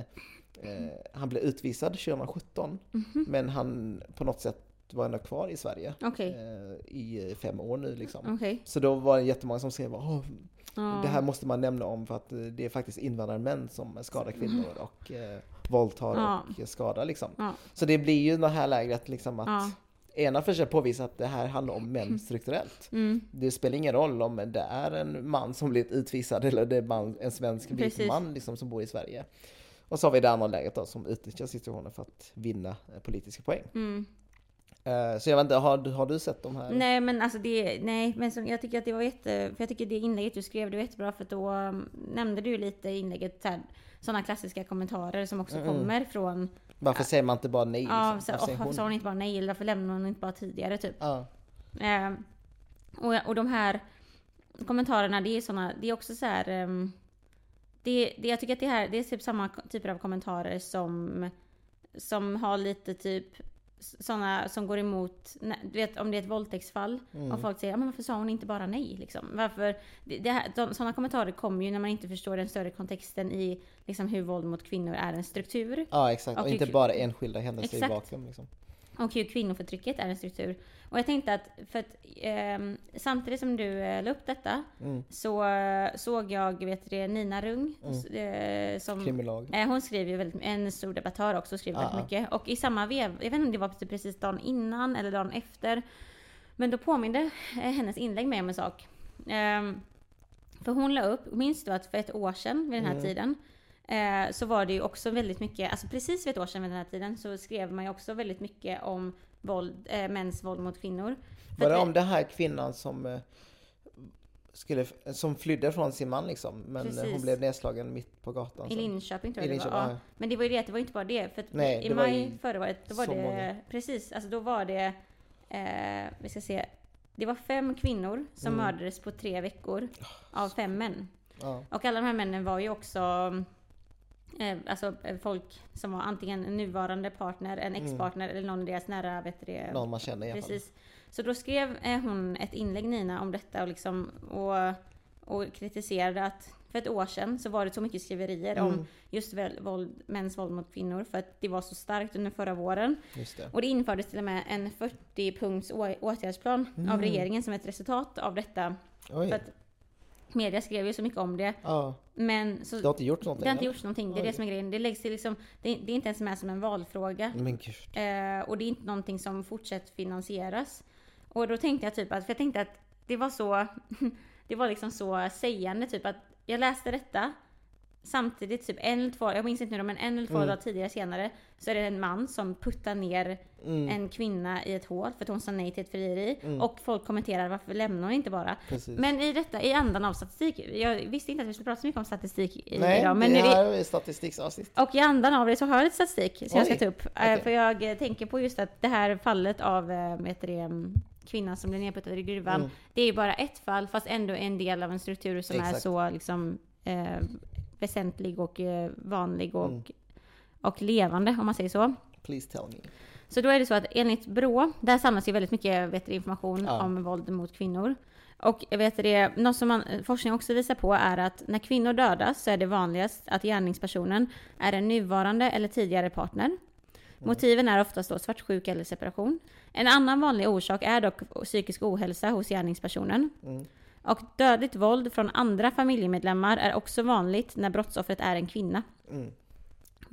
eh, han blev utvisad 2017, Mhm. men han på något sätt var ändå kvar i Sverige Okej. eh, i fem år nu liksom. Okej. Så då var det jättemånga som skrev Åh, Ja. det här måste man nämna om för att eh, det är faktiskt invandrarmän som skadar kvinnor och eh, våldtar Ja. och skadar liksom. Ja. Så det blir ju det här lägret liksom att ena försöker påvisa att det här handlar om män strukturellt. Mm. Det spelar ingen roll om det är en man som blivit utvisad eller det är man, en svensk vit man liksom, som bor i Sverige. Och så har vi det andra läget då som utnyttjar situationen för att vinna eh, politiska poäng. Mm. Eh, så jag vet inte, har, du- har du sett de här? Nej men alltså det, nej men som, jag tycker att det var jätte, för jag tycker det inlägget du skrev det var jättebra för då um, nämnde du lite i inlägget så här, sådana klassiska kommentarer som också kommer från, Varför säger man inte bara nej? ja Liksom? så, Varför säger varför sa hon inte bara nej eller varför lämnade hon inte bara tidigare typ. Ja. Eh, och, och de här kommentarerna, det är såna, det är också så här. ehm, det, det, jag tycker att det här, det är typ samma typer av kommentarer som, som har lite typ sådana som går emot, du vet om det är ett våldtäktsfall och folk säger men varför sa hon inte bara nej liksom? Varför, det, det här, de, sådana kommentarer kommer ju när man inte förstår den större kontexten i liksom hur våld mot kvinnor är en struktur. ja, exakt. Och, Och inte ju- bara enskilda händelser i Exakt. vakuum. Liksom. Och hur kvinnoförtrycket är en struktur. Och jag tänkte att, för att ehm, samtidigt som du eh, la upp detta Mm. så eh, såg jag, vet du Nina Rung. Mm. eh, som, Krimillag. eh, hon skriver ju väldigt, en stor debattör också, skriver väldigt mycket. Och i samma vev, jag vet inte om det var typ precis dagen innan eller dagen efter. Men då påminde eh, hennes inlägg mig om en sak. Ehm, för hon la upp, minns du att för ett år sedan vid den här Mm. tiden eh, så var det ju också väldigt mycket, alltså precis för ett år sedan vid den här tiden så skrev man ju också väldigt mycket om våld, eh, mäns våld mot kvinnor. Var det om den här kvinnan som, eh, skulle, som flydde från sin man liksom, men Precis. hon blev nedslagen mitt på gatan. I. Linköping tror I jag det var. Ja. Men det var ju det, att det var inte bara det. För Nej, i det var maj ju förra året, då var det... många. Precis, alltså då var det... Eh, vi ska se. Det var fem kvinnor som Mm. mördades på tre veckor av fem män. Ja. Och alla de här männen var ju också eh, alltså eh, folk som var antingen en nuvarande partner, en ex-partner eller någon av deras nära vet det, Mm. Någon man känner i alla fall. Precis. Så då skrev eh, hon ett inlägg Nina om detta och, liksom, och, och kritiserade att för ett år sedan så var det så mycket skriverier Mm. om just våld, mäns våld mot kvinnor för att det var så starkt under förra våren. Det. Och det infördes till och med en 40-punkts å- åtgärdsplan av regeringen som ett resultat av detta. Oj. För att media skrev ju så mycket om det. Ja, Men så, det har inte gjort någonting? det har inte gjorts någonting. Det är Oj. det som är grejen. Det läggs till liksom, det, det är inte ens med som en valfråga. Men gud. Eh, och det är inte någonting som fortsatt finansieras. Och då tänkte jag typ att, för jag tänkte att det var så, det var liksom så sägande typ att jag läste detta Samtidigt, typ en eller två, jag minns inte nu men en eller två Mm. dagar tidigare senare så är det en man som puttar ner Mm. en kvinna i ett hål för att hon sa nej till ett frieri. Mm. Och folk kommenterar varför lämnar hon inte bara? Precis. Men i detta, i andan av statistik, jag visste inte att vi skulle prata så mycket om statistik i, Nej, idag. Men det här är statistikavsnitt. och i andan av det så har jag lite statistik som jag ska Oj, ta upp. Eh, okej. För jag tänker på just att det här fallet av eh, heter det, mm, kvinnan som blev nedputtad i gruvan. Mm. Det är ju bara ett fall fast ändå en del av en struktur som är Exakt. så liksom eh, väsentlig och eh, vanlig och, Mm. och levande om man säger så. Please tell me. Så då är det så att enligt Brå, där samlas ju väldigt mycket vet information Ja. om våld mot kvinnor. Och jag vet det, något som man, forskning också visar på är att när kvinnor dödas så är det vanligast att gärningspersonen är en nuvarande eller tidigare partner. Mm. Motiven är oftast då svartsjuka eller separation. En annan vanlig orsak är dock psykisk ohälsa hos gärningspersonen. Mm. Och dödligt våld från andra familjemedlemmar är också vanligt när brottsoffret är en kvinna. Mm.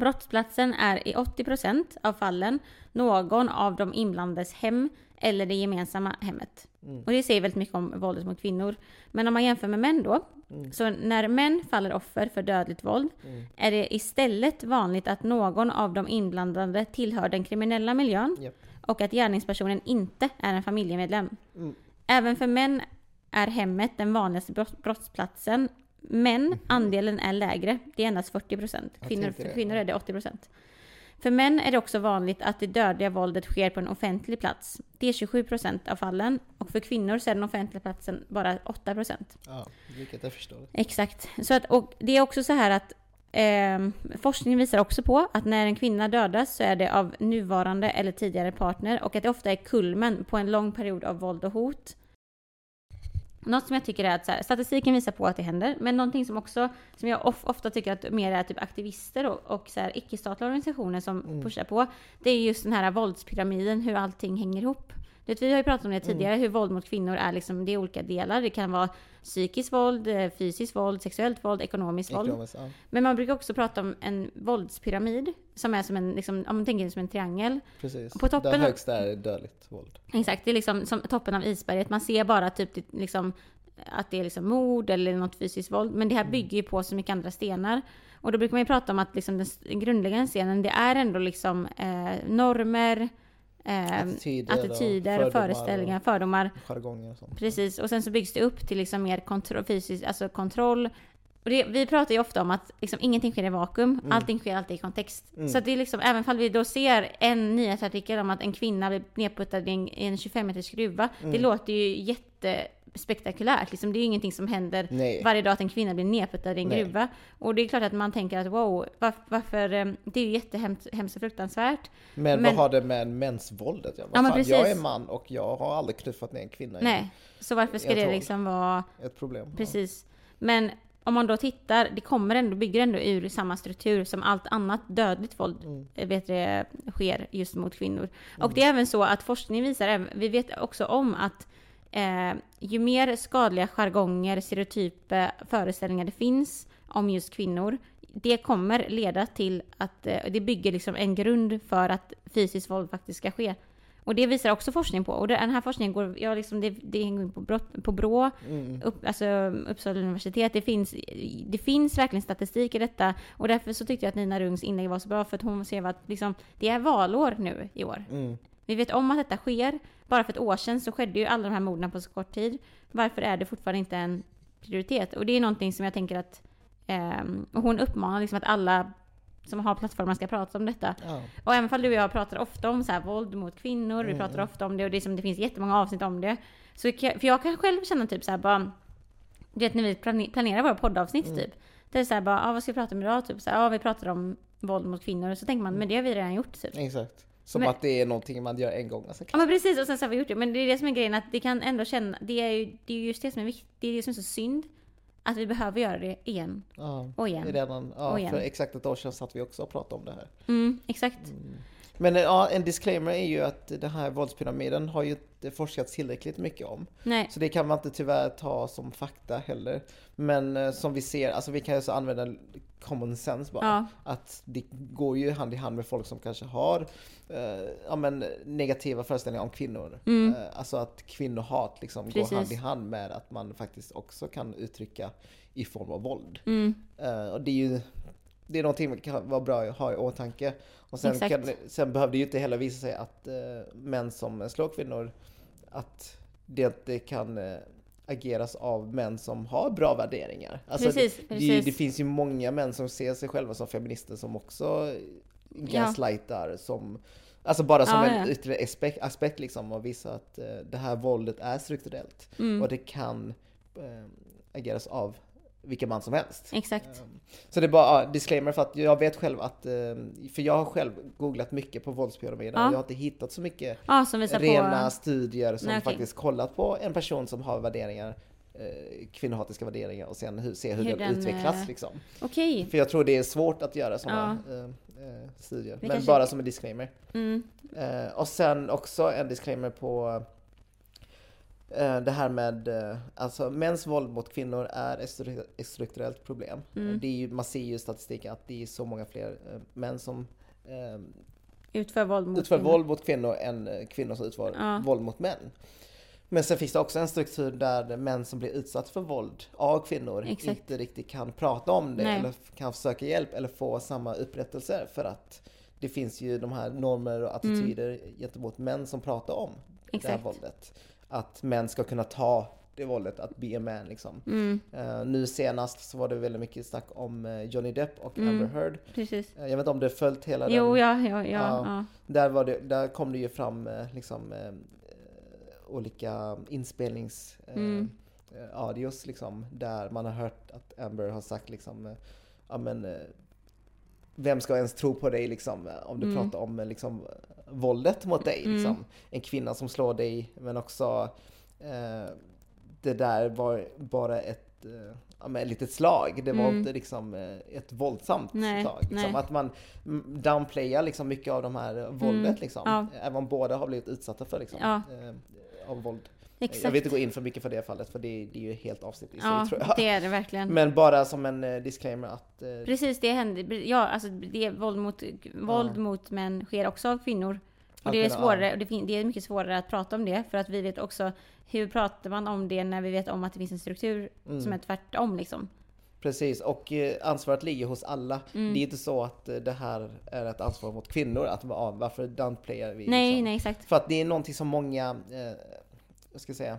Brottsplatsen är i 80% av fallen någon av de inblandades hem eller det gemensamma hemmet. Mm. Och det säger väldigt mycket om våldet mot kvinnor. Men om man jämför med män då, Mm. så när män faller offer för dödligt våld Mm. är det istället vanligt att någon av de inblandade tillhör den kriminella miljön Japp. och att gärningspersonen inte är en familjemedlem. Mm. Även för män är hemmet den vanligaste brott- brottsplatsen, men andelen är lägre. Det är endast 40 procent. Kvinnor, för kvinnor är det 80 procent. För män är det också vanligt att det dödliga våldet sker på en offentlig plats. Det är 27 procent av fallen. Och för kvinnor så är den offentliga platsen bara 8 procent. Ja, vilket jag förstår. Exakt. Så att, och det är också så här att eh, forskningen visar också på att när en kvinna dödas så är det av nuvarande eller tidigare partner och att det ofta är kulmen på en lång period av våld och hot. Något som jag tycker är att här, statistiken visar på att det händer, men någonting som också, som jag of, ofta tycker att mer är typ aktivister och, och så här, icke-statliga organisationer som Mm. pushar på, det är just den här våldspyramiden, hur allting hänger ihop. Du vet, vi har ju pratat om det tidigare, hur våld mot kvinnor är liksom, det är olika delar. Det kan vara psykiskt våld, eh, fysiskt våld, sexuellt våld, ekonomiskt våld. Ja. Men man brukar också prata om en våldspyramid, som är som en, liksom, om man tänker som en triangel. Precis. På toppen Där högst är dödligt våld. Exakt, det är liksom som toppen av isberget. Man ser bara typ det- liksom, att det är liksom mord eller något fysiskt våld. Men det här bygger ju på så mycket andra stenar. Och då brukar man ju prata om att liksom den grundläggande stenen, det är ändå liksom eh, normer, eh, Attityder, attityder och fördomar föreställningar, fördomar. och jargonger och sånt. Precis, och sen så byggs det upp till liksom mer kontroll, fysisk, alltså kontroll. Och det, vi pratar ju ofta om att liksom ingenting sker i vakuum, allting sker alltid i kontext. Så att det är liksom, även om vi då ser en nyhetsartikel om att en kvinna blir nedputtad i en, i en 25 meters skruva, det låter ju jättespektakulärt. Liksom, det är ingenting som händer Nej. varje dag att en kvinna blir nedputtad i en Nej. gruva. Och det är klart att man tänker att wow, varför, varför eh, det är ju jättehemskt hemskt och fruktansvärt. Men, Men- vad har det med mänsvåldet? Ja, Vad fan, Jag är man och jag har aldrig knuffat ner en kvinna. i Nej, så varför ska det liksom vara Ett problem. Ja. Precis. Men om man då tittar, det kommer ändå, bygger ändå ur samma struktur som allt annat dödligt våld Mm. eh, vet det, sker just mot kvinnor. Och det är även så att forskning visar, vi vet också om att eh, ju mer skadliga jargonger, stereotyper, föreställningar det finns om just kvinnor, det kommer leda till att eh, det bygger liksom en grund för att fysiskt våld faktiskt ska ske. Och det visar också forskning på. Och den här forskningen går, ja, liksom det, det hänger på, brott, på BRÅ, Mm. upp, alltså Uppsala universitet. Det finns, det finns verkligen statistik i detta. Och därför så tyckte jag att Nina Rungs inlägg var så bra. För att hon ser att liksom, det är valår nu i år. Mm. Vi vet om att detta sker. Bara för ett år sedan så skedde ju alla de här morden på så kort tid. Varför är det fortfarande inte en prioritet? Och det är någonting som jag tänker att och hon uppmanar liksom att alla som har plattformar ska prata om detta. Ja. Och även fall du och jag pratar ofta om så här, våld mot kvinnor, vi pratar ofta om det och det, som, det finns jättemånga avsnitt om det. Så, för jag kan själv känna typ så här bara, du vet när vi plane- planerar våra poddavsnitt typ. Det är så här bara, ah, vad ska vi prata om idag? Typ så här, ah, vi pratar om våld mot kvinnor. Så tänker man, men det har vi redan gjort typ. Exakt. Som Men- att det är någonting man gör en gång. Alltså, Ja men precis, och sen så har vi gjort det. Men det är det som är grejen, att det kan ändå känna, det är ju det är ju just det som är viktigt, det är det som är så synd. Att vi behöver göra det igen ja. och igen. redan, ja, Och igen. för exakt ett år sedan satt vi också och pratade om det här. Mm, exakt. Men eh, ja, en disclaimer är ju att den här våldspyramiden har ju inte forskats tillräckligt mycket om. Nej, Så det kan man inte tyvärr ta som fakta heller. Men eh, som vi ser, alltså vi kan ju så använda common sense bara. Ja. Att det går ju hand i hand med folk som kanske har eh, ja, men, negativa föreställningar om kvinnor. Mm. Eh, alltså att kvinnohat liksom går hand i hand med att man faktiskt också kan uttrycka i form av våld. mm, Eh, och det är ju det är någonting som kan vara bra att ha i åtanke. Och sen, kan, sen behöver det ju inte heller visa sig att eh, män som slår kvinnor, att det inte kan eh, ageras av män som har bra värderingar. Alltså Precis, det, precis. Det, det finns ju många män som ser sig själva som feminister som också gaslightar, som Alltså bara som Ja, en ja. yttre aspekt, aspekt liksom och visa att eh, det här våldet är strukturellt. Mm. Och det kan eh, ageras av vilken man som helst. exakt. Ehm, Så det är bara ja, disclaimer för att jag vet själv att, eh, för jag har själv googlat mycket på våldspyramiden Ja. och jag har inte hittat så mycket Ja, rena på... studier som Nej, faktiskt kollat på en person som har värderingar, eh, kvinnohatiska värderingar och sen hur, se hur, Hur den, utvecklas eh, liksom. Okej. För jag tror det är svårt att göra sådana eh, studier. Men kanske- bara som en disclaimer. Mm. Eh, och sen också en disclaimer på det här med, eh, alltså mäns våld mot kvinnor är ett stru- ett strukturellt problem. Mm. Eh, Det är ju, man ser ju i statistiken att det är så många fler eh, män som eh, Utför våld mot utför kvinnor. våld mot kvinnor än eh, kvinnor som utför Ja. våld mot män. Men sen finns det också en struktur där män som blir utsatt för våld av kvinnor Exakt. inte riktigt kan prata om det Nej. eller kan söka hjälp eller få samma upprättelse för att det finns ju de här normer och attityder gentemot män som pratar om det här Mm. Exakt. våldet. Att män ska kunna ta det våldet, att be a man liksom. Mm, Eh, nu senast så var det väldigt mycket snack om eh, Johnny Depp och Mm. Amber Heard. precis. Eh, jag vet inte om du har följt hela Jo, den? ja, ja, ja. Ja. Där, var det, där kom det ju fram liksom olika inspelnings Mm. liksom där man har hört att Amber har sagt liksom ja men vem ska ens tro på dig liksom om du Mm. pratar om liksom våldet mot dig Mm. liksom. En kvinna som slår dig men också eh, det där var bara ett eh, Ja, ett litet slag, det var Mm. inte liksom eh, ett våldsamt Nej, slag. Liksom. Att man mm, downplayar liksom mycket av de här eh, våldet Mm, liksom. ja. Även om båda har blivit utsatta för liksom, Ja. eh, av våld. Exakt. Jag vill inte gå in för mycket för det fallet för det, det är ju helt avsnitt i sig ja, tror jag. det är det verkligen. Men bara som en eh, disclaimer att eh, Precis, det händer. Ja, alltså det är våld mot, våld mot män sker också av kvinnor. Och det är svårare, och det, det är mycket svårare att prata om det, för att vi vet också hur pratar man om det när vi vet om att det finns en struktur Mm. som är tvärtom liksom. Precis, och eh, ansvaret ligger hos alla. Mm. Det är inte så att eh, det här är ett ansvar mot kvinnor, att ja, varför downplayar vi? Nej, liksom? nej exakt. För att det är någonting som många, eh, jag ska säga,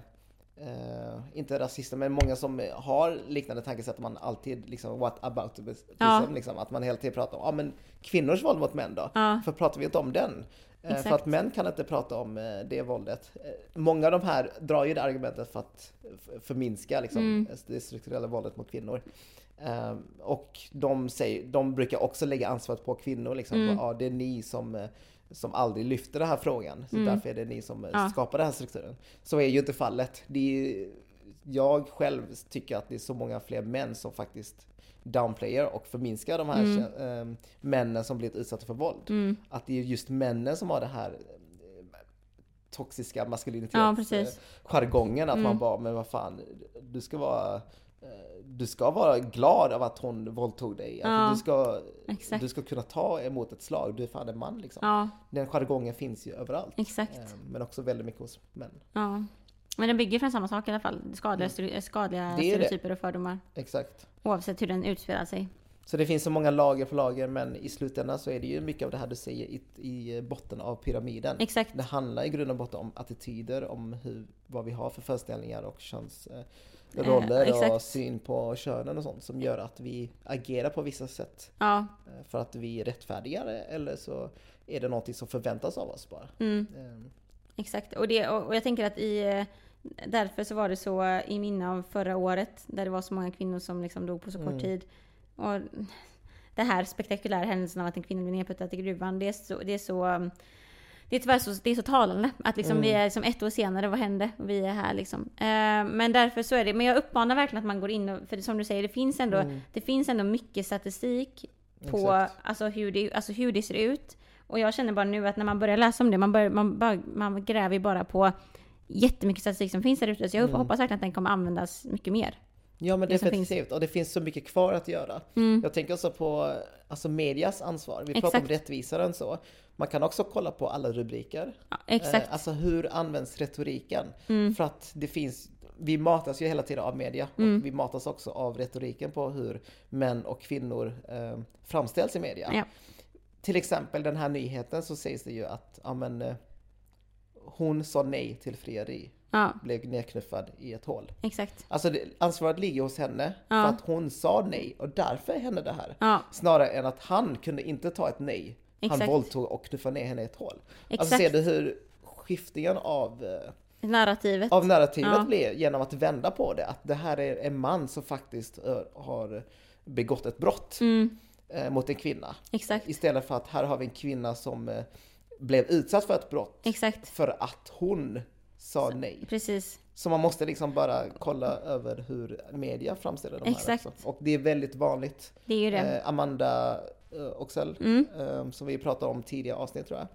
eh, inte rasister, men många som har liknande tankesätt, att man alltid liksom, what about the Ja. liksom, att man hela tiden pratar om, ja men kvinnors våld mot män då? Ja. För pratar vi inte om den? Eh, För att män kan inte prata om eh, det våldet. Många av de här drar ju det argumentet för att förminska liksom, Mm. det strukturella våldet mot kvinnor. Eh, Och de, säger, de brukar också lägga ansvaret på kvinnor. Liksom. Mm. Ja, det är ni som, som aldrig lyfter den här frågan. Så Mm. därför är det ni som Ja. skapar den här strukturen. Så är ju inte fallet. Är, jag själv tycker att det är så många fler män som faktiskt downplayar och förminskar de här Mm. eh, männen som blivit utsatta för våld. Mm. Att det är just männen som har det här eh, toxiska Ja, maskulinitets precis. jargongen. Att Mm. man bara, men vad fan, du ska vara du ska vara glad av att hon våldtog dig. Ja, Att du, ska, exakt. du ska kunna ta emot ett slag. Du är fan en man liksom. Ja, Den jargongen finns ju överallt. exakt. Eh, Men också väldigt mycket hos män. Ja. Men den bygger från samma sak i alla fall. Skadliga, ster- skadliga Mm. Det stereotyper och fördomar. Exakt. Oavsett hur den utspelar sig. Så det finns så många lager på lager men i slutändan så är det ju mycket av det här du säger i, i botten av pyramiden. Exakt. Det handlar i grund och botten om attityder, om hur, vad vi har för föreställningar och Eh, roller och exakt. syn på könen och sånt som gör att vi agerar på vissa sätt. Ja. eh, För att vi är rättfärdigare eller så är det någonting som förväntas av oss bara. Mm. Eh, Exakt, och, det, och och jag tänker att i, eh, därför så var det så i minne av förra året, där det var så många kvinnor som liksom dog på så kort Mm. tid. Och det här spektakulära händelsen av att en kvinna blev nedputtad i gruvan, det är så, det är så um, det är tyvärr så, det är så talande. Att liksom Mm. vi är liksom ett år senare, vad hände? Och vi är här liksom. Eh, men därför så är det. Men jag uppmanar verkligen att man går in och, för som du säger, det finns ändå, Mm. det finns ändå mycket statistik på Exakt. alltså hur, det, alltså hur det ser ut. Och jag känner bara nu att när man börjar läsa om det, man, börjar, man, bara, man gräver ju bara på jättemycket statistik som finns där ute. Så jag Mm. hoppas verkligen att den kommer användas mycket mer. Ja men Det definitivt, och det finns så mycket kvar att göra. Mm. Jag tänker också på alltså medias ansvar. Vi pratar om Exakt. rättvisaren så. Man kan också kolla på alla rubriker. Ja, exakt. Eh, alltså hur används retoriken? Mm. För att det finns, vi matas ju hela tiden av media Mm. och vi matas också av retoriken på hur män och kvinnor eh, framställs i media. Ja. Till exempel den här nyheten så sägs det ju att ja, men, eh, hon sa nej till frieri, Ja, blev nedknuffad i ett hål. exakt. Alltså det, ansvaret ligger hos henne Ja. för att hon sa nej och därför hände det här. Ja, Snarare än att han kunde inte ta ett nej. Han Exakt. våldtog och knuffade ner henne i ett hål. Alltså exakt. ser du hur skiftningen av, eh, Narrativet. av narrativet blir genom att vända på det. Att det här är en man som faktiskt eh, har begått ett brott Mm, eh, mot en kvinna. exakt. Istället för att här har vi en kvinna som blev utsatt för ett brott Exakt. för att hon sa nej. Precis. Så man måste liksom bara kolla över hur media framställer de här Exakt. också. Och det är väldigt vanligt. Det är ju det. Eh, Amanda eh, Oxell, Mm. eh, som vi pratade om tidigare avsnitt tror jag,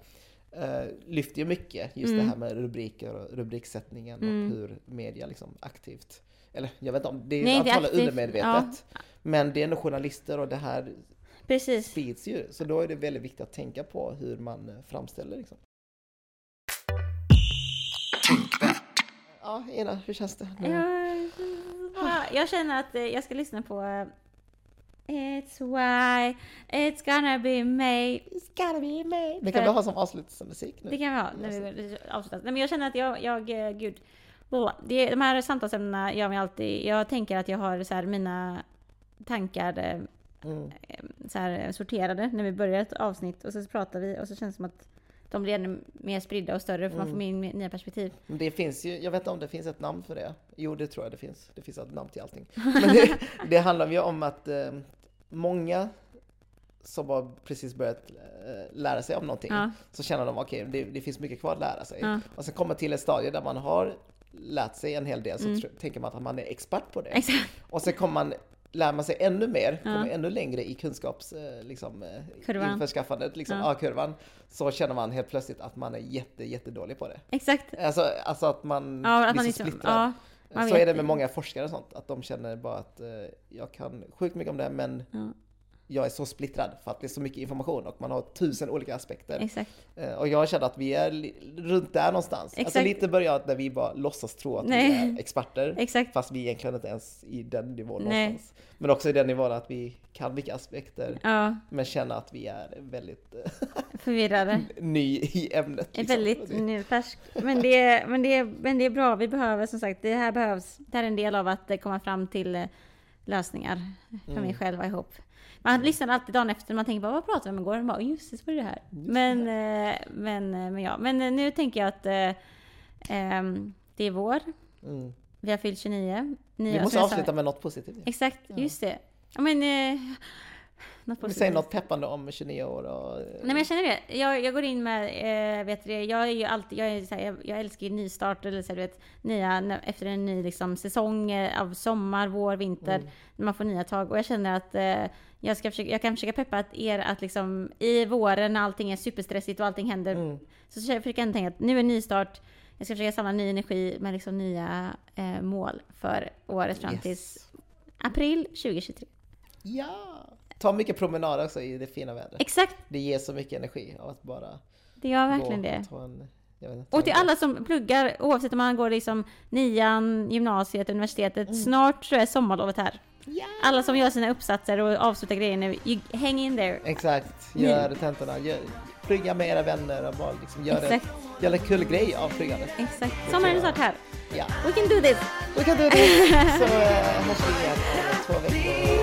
eh, lyfter ju mycket just Mm. det här med rubriker och rubriksättningen Mm. och hur media liksom aktivt, eller jag vet inte om, det är Nej, antagligen aktivt, undermedvetet. Men det är ändå journalister och det här Precis. sprids ju. Så då är det väldigt viktigt att tänka på hur man framställer liksom. Ja, Ina, hur känns det? nu? Ja, jag känner att eh, jag ska lyssna på eh, It's why it's gonna be me. It's gotta be me. Det För kan vi att- ha som avslutningsmusik nu. Det kan vi ha när vi avslutar. Nej, men jag känner att jag, jag, eh, gud. Det, de här samtalsämnena gör mig alltid... Jag tänker att jag har så här, mina tankar Mm. så här, sorterade när vi börjar ett avsnitt och så pratar vi och så känns det som att de blir ännu mer spridda och större för man får in nya perspektiv. Det finns ju, jag vet inte om det finns ett namn för det. Jo, det tror jag det finns. Det finns ett namn till allting. Men det, det handlar ju om att eh, många som har precis börjat eh, lära sig om någonting, Ja. så känner de okej, det, det finns mycket kvar att lära sig. Ja. Och sen kommer till ett stadie där man har lärt sig en hel del, så tr- tänker man att man är expert på det. Mm. Exakt. Och sen kommer man lär man sig ännu mer, Ja. kommer ännu längre i kunskaps, eh, liksom, eh, Kurvan. införskaffandet, liksom, Ja. A-kurvan, så känner man helt plötsligt att man är jätte, jättedålig på det. Exakt. Alltså, alltså att man Ja, att blir man så liksom, splittrad. ja, så är det med många forskare och sånt, att de känner bara att eh, jag kan sjukt mycket om det, men. Jag är så splittrad för att det är så mycket information och man har tusen olika aspekter. Exakt. Eh, och jag känner att vi är runt där någonstans. Alltså Exakt. lite början när vi bara låtsas tro att Nej. vi är experter, Exakt. fast vi egentligen inte ens i den nivån Nej. någonstans. Men också i den nivån att vi kan mycket aspekter, Ja, men känner att vi är väldigt eh, förvirrade. ny i ämnet. Liksom. väldigt nyfärsk. Men det, är, men, det är, men det är bra, vi behöver som sagt, det här behövs. Det här är en del av att eh, komma fram till lösningar för Mm. mig själv ihop. Man lyssnar alltid dagen efter, man tänker bara vad pratade vi om igår? Man bara, just det, så var det här. Men, eh, men, eh, men ja, men eh, nu tänker jag att eh, ehm, det är vår, Mm. vi har fyllt 29. Vi Nio- måste avsluta med något positivt. Exakt, just det. Ja, men... Eh, något säger något peppande om 29 år och... Nej men jag känner det. Jag, jag går in med, eh, vet du jag är ju alltid, jag, är så här, jag, jag älskar ju nystart eller så här, du vet, nya, efter en ny liksom, säsong eh, av sommar, vår, vinter, Mm. när man får nya tag. Och jag känner att eh, jag, ska försöka, jag kan försöka peppa att er att liksom i våren när allting är superstressigt och allting händer, Mm. så försöker jag försöka ändå tänka att nu är nystart, jag ska försöka samla ny energi med liksom nya eh, mål för året fram Yes. till april 2023. Ja! Ta mycket promenader också i det fina vädret. Exakt, Det ger så mycket energi av att bara det gör verkligen gå det. och ta en... Inte, Och till alla som pluggar, oavsett om man går liksom nian, gymnasiet, universitetet, snart så är sommarlovet här. Ja! Alla som gör sina uppsatser och avslutar grejer nu, you, hang in there. Exakt, gör tentorna, gör, plugga med era vänner och bara liksom gör, det, Exakt, gör en kul grej av pluggandet. exakt. Sommaren är snart här. Ja, We can do this! we can do this! Så äh, hörs vi igen om två veckor.